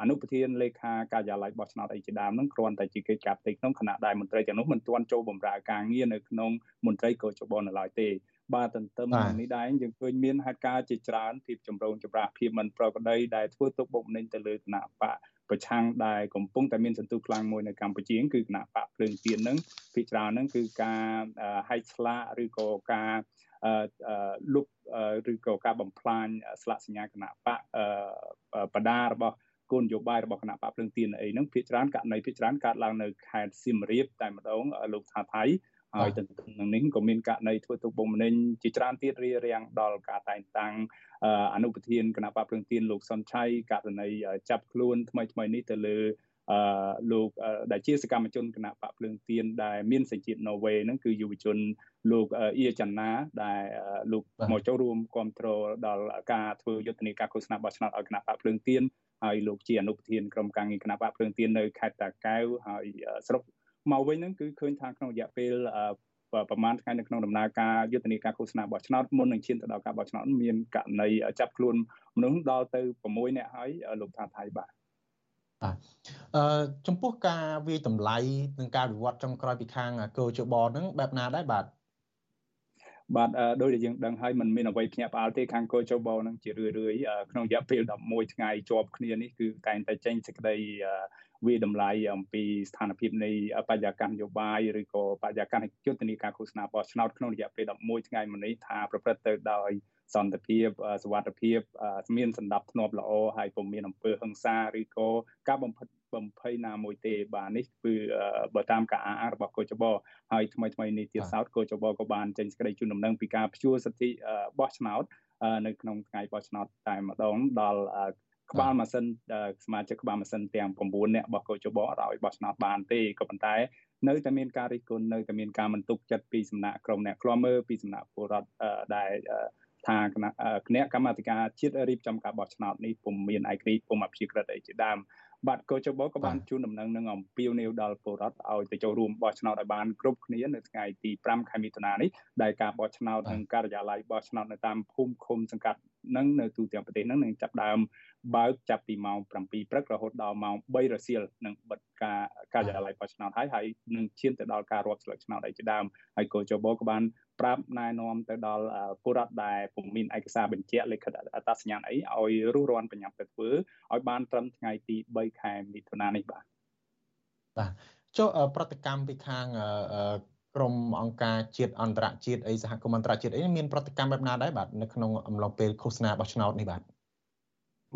អនុប្រធានលេខាការិយាល័យបោះឆ្នោតអីជាដើមហ្នឹងគ្រាន់តែជាកិច្ចការផ្ទៃក្នុងគណៈដែលមន្ត្រីទាំងនោះមិនទាន់ចូលបម្រើការងារនៅក្នុងមន្ត្រីកោជបនៅឡើយទេ បាទទន្ទឹមនឹងនេះដែរយើងឃើញមានហេតុការណ៍ជាច្រើនភាពចម្រូងចម្រាសភាពមិនប្រក្រតីដែលធ្វើទុកបុកម្នេញទៅលើគណៈបកប្រឆាំងដែលកំពុងតែមានសន្ទុះខ្លាំងមួយនៅកម្ពុជាគឺគណៈបកភ្លើងទៀនហ្នឹងភាគច្រើនហ្នឹងគឺការហែកស្លាកឬក៏ការលុបឬក៏ការបំផ្លាញស្លាកសញ្ញាគណៈបកបដារបស់គោលនយោបាយរបស់គណៈបកភ្លើងទៀនអីហ្នឹងភាគច្រើនករណីភាគច្រើនកើតឡើងនៅខេត្តសៀមរាបតែម្ដងលោកថាថៃ ហើយទន្ទឹមនឹងនេះក៏មានករណីធ្វើទុកបុកម្នេញជាច្រើនទៀតរារាំងដល់ការតែងតាំងអនុប្រធានគណៈបកព្រឹងទៀនលោកសុនឆៃករណីចាប់ខ្លួនថ្មីថ្មីនេះទៅលើអឺលោកដែលជាសកម្មជនគណៈបកភ្លើងទៀនដែលមានសញ្ជាតិណូវេហ្នឹងគឺយុវជនលោកអ៊ីចន្ទណាដែលលោកមកចូលរួមគ្រប់គ្រងដល់ការធ្វើយុទ្ធនាការឃោសនាបោះឆ្នោតឲ្យគណៈបកភ្លើងទៀនហើយលោកជាអនុប្រធានក្រុមការងារគណៈបកភ្លើងទៀននៅខេត្តតាកែវហើយស្រុក មកវិញហ្នឹងគឺឃើញថាក្នុងរយៈពេលប្រហែលថ្ងៃនៅក្នុងដំណើរការយុទ្ធនាការឃោសនាបោះឆ្នោតមុននឹងឈានទៅដល់ការបោះឆ្នោតមានករណីចាប់ខ្លួនមនុស្សដល់ទៅ6នាក់ហើយលោកថាថៃបាទបាទអឺចំពោះការវាយតម្លៃនិងការវិវត្តចុងក្រោយពីខាងកោជបហ្នឹងបែបណាដែរបាទបាទដោយដែលយើងដឹងហើយมันមានអ្វីភ្ញាក់ផ្អើលទេខាងកោជបនឹងជារឿយរឿយក្នុងរយៈពេល11ថ្ងៃជាប់គ្នានេះគឺតែងតែចេញសេចក្តី វាតម្លៃអំពីស្ថានភាពនៃបរិយាកាសនយោបាយឬក៏បរិយាកាសយុទ្ធនាការឃោសនាបោះឆ្នោតក្នុងរយៈពេល11ថ្ងៃមុននេះថាប្រព្រឹត្តទៅដោយសន្តិភាពសวัสดิភាពមានសម្ដាប់ធ្នាប់ល្អហើយពុំមានអំពើហិង្សាឬក៏ការបំផិតបំភ័យណាមួយទេបាទនេះគឺបើតាមការអះអាងរបស់កោចបហើយថ្មីថ្មីនេះទៀតសោតកោចបក៏បានចេញសេចក្តីជូនដំណឹងពីការព្យួរសិទ្ធិបោះឆ្នោតនៅក្នុងថ្ងៃបោះឆ្នោតតែម្ដងដល់ ក្បាលម៉ាស៊ីនសមាជិកក្បាលម៉ាស៊ីនទាំង9នាក់របស់កោជបអត់ឲ្យបោះឆ្នោតបានទេក៏ប៉ុន្តែនៅតែមានការរិះគន់នៅតែមានការមិនទុកចិត្តពីសំណាក់ក្រុមអ្នកខ្លាំមើលពីសំណាក់ពលរដ្ឋដែលថាគណៈគណៈកម្មាធិការជាតិរៀបចំការបោះឆ្នោតនេះពុំមានឯករាជ្យពុំអព្យាក្រឹតអីជាដើម បាទកោជបក៏បានជូនដំណឹងនឹងអំពាវនាវដល់ពលរដ្ឋឲ្យទៅចូលរួមបោះឆ្នោតឲ្យបានគ្រប់គ្នានៅថ្ងៃទី5ខែមិថុនានេះដែលការបោះឆ្នោតនឹងការិយាល័យបោះឆ្នោតនៅតាមភូមិឃុំសង្កាត់នឹងនៅទូទាំងប្រទេសនឹងនឹងចាប់ដើមបើកចាប់ពីម៉ោង7ព្រឹករហូតដល់ម៉ោង3រសៀលនឹងបិទការការិយាល័យបោះឆ្នោតហើយហើយនឹងឈានទៅដល់ការរាប់ស្លឹកឆ្នោតអីជាដើមហើយកោជបក៏បាន ប្រាប់ណែនាំទៅដល់ពលរដ្ឋដែលពុំមានឯកសារបញ្ជាក់លិខិតអត្តសញ្ញាណអីឲ្យរុះរាន់បញ្ញាប់ទៅធ្វើឲ្យបានត្រឹមថ្ងៃទី3ខែមិថុនានេះបាទបាទចុះប្រតិកម្មពីខាងក្រមអង្គការជាតិអន្តរជាតិអីសហគមន៍អន្តរជាតិអីមានប្រតិកម្មបែបណាដែរបាទនៅក្នុងអំឡុងពេលឃោសនាបោះឆ្នោតនេះបាទ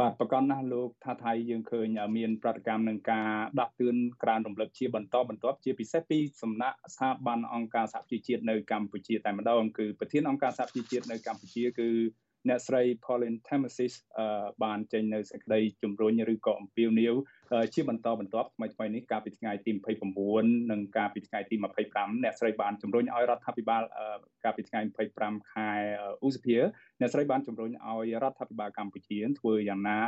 បាទប្រកាសណាស់លោកថាថៃយើងឃើញមានប្រតិកម្មនឹងការដាក់ទឿនក្រានរំលឹកជាបន្តបន្ទាប់ជាពិសេសពីសំណាក់ស្ថាប័នអង្គការសហជីវជាតិនៅកម្ពុជាតែម្ដងគឺប្រធានអង្គការសហជីវជាតិនៅកម្ពុជាគឺ អ្នកស្រី Pauline Tamasis បានចេញនៅសេចក្តីជំរុញឬក៏អំពាវនាវជាបន្តបន្ទាប់ថ្មីថ្មីនេះកាលពីថ្ងៃទី29និងកាលពីថ្ងៃទី25អ្នកស្រីបានជំរុញឲ្យរដ្ឋាភិបាលកាលពីថ្ងៃ25ខែឧសភាអ្នកស្រីបានជំរុញឲ្យរដ្ឋាភិបាលកម្ពុជាធ្វើយ៉ាងណា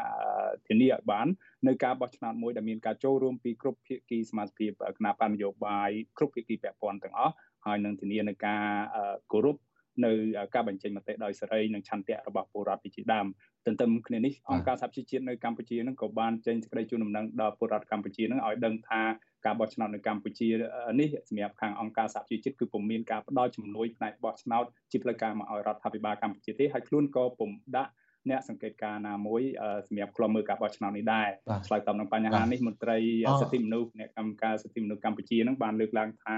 ធានាឲ្យបាននៅការបោះឆ្នោតមួយដែលមានការចូលរួមពីគ្រប់ភាគីសមាជិកគណៈបញ្ញយោបាយគ្រប់ភាគីពាក់ព័ន្ធទាំងអស់ហើយនឹងធានានៅការគោរព នៅការបញ្ចេញមតិដោយសេរីនិងឆន្ទៈរបស់ពលរដ្ឋជាដើមទន្ទឹមគ្នានេះអង្គការសហជីវជាតិនៅកម្ពុជានឹងក៏បានចេញសេចក្តីជូនដំណឹងដល់ពលរដ្ឋកម្ពុជានឹងឲ្យដឹងថាការបោះឆ្នោតនៅកម្ពុជានេះសម្រាប់ខាងអង្គការសហជីវជាតិគឺពុំមានការផ្ដល់ជំនួយផ្នែកបោះឆ្នោតជាផ្លូវការមកឲ្យរដ្ឋាភិបាលកម្ពុជាទេហើយខ្លួនក៏ពុំដាក់អ្នកសង្កេតការណាមួយសម្រាប់ខ្លំមើលការបោះឆ្នោតនេះដែរឆ្លើយតបនឹងបញ្ហានេះមន្ត្រីសិទ្ធិមនុស្សអ្នកកម្មការសិទ្ធិមនុស្សកម្ពុជានឹងបានលើកឡើងថា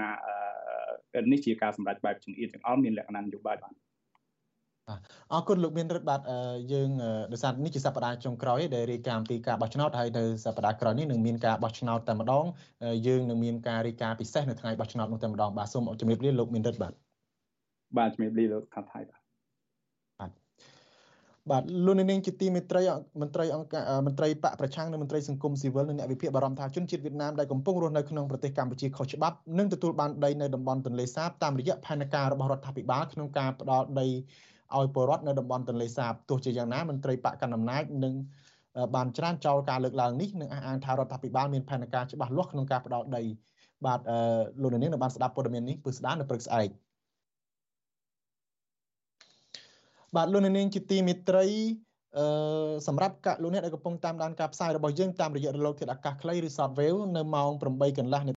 នេះជាការសម្រេចបែបចង្អៀតចង្អល់មានលក្ខណៈនយោបាយបាទអរគុណលោកមានរិទ្ធបាទយើងដោយសារនេះជាសប្តាហ៍ចុងក្រោយដែលរាយការណ៍ពីការបោះឆ្នោតហើយនៅសប្តាហ៍ក្រោយនេះនឹងមានការបោះឆ្នោតតែម្ដងយើងនឹងមានការរាយការណ៍ពិសេសនៅថ្ងៃបោះឆ្នោតនោះតែម្ដងបាទសូមជម្រាបលាលោកមានរិទ្ធបាទបាទជំរាបលាលោកថាថៃបាទ បាទលោកនាងជាទីមេត្រីមន្ត្រីអង្គការមន្ត្រីបកប្រឆាំងនិងមន្ត្រីសង្គមស៊ីវិលនិងអ្នកវិភាគបារម្ភថាជនជាតិវៀតណាមដែលកំពុងរស់នៅក្នុងប្រទេសកម្ពុជាខុសច្បាប់នឹងទទួលបានដីនៅតំបន់ទន្លេសាបតាមរយៈផែនការរបស់រដ្ឋាភិបាលក្នុងការផ្ដល់ដីឲ្យពលរដ្ឋនៅតំបន់ទន្លេសាបទោះជាយ៉ាងណាមន្ត្រីបកកណ្ដាលអំណាចនិងបានច្រានចោលការលើកឡើងនេះនិងអះអាងថារដ្ឋាភិបាលមានផែនការច្បាស់លាស់ក្នុងការផ្ដល់ដីបាទលោកនាងនៅបានស្ដាប់ព័ត៌មាននេះពឹស្ដានៅព្រឹកស្អែក បាទលោកនាងជាទីមេត្រីអឺសម្រាប់លោកអ្នកដែលកំពុងតាមដានការផ្សាយរបស់យើងតាមរយៈរលកធាតុអាកាសខ្លីឬ Shortwave នៅម៉ោង8កន្លះ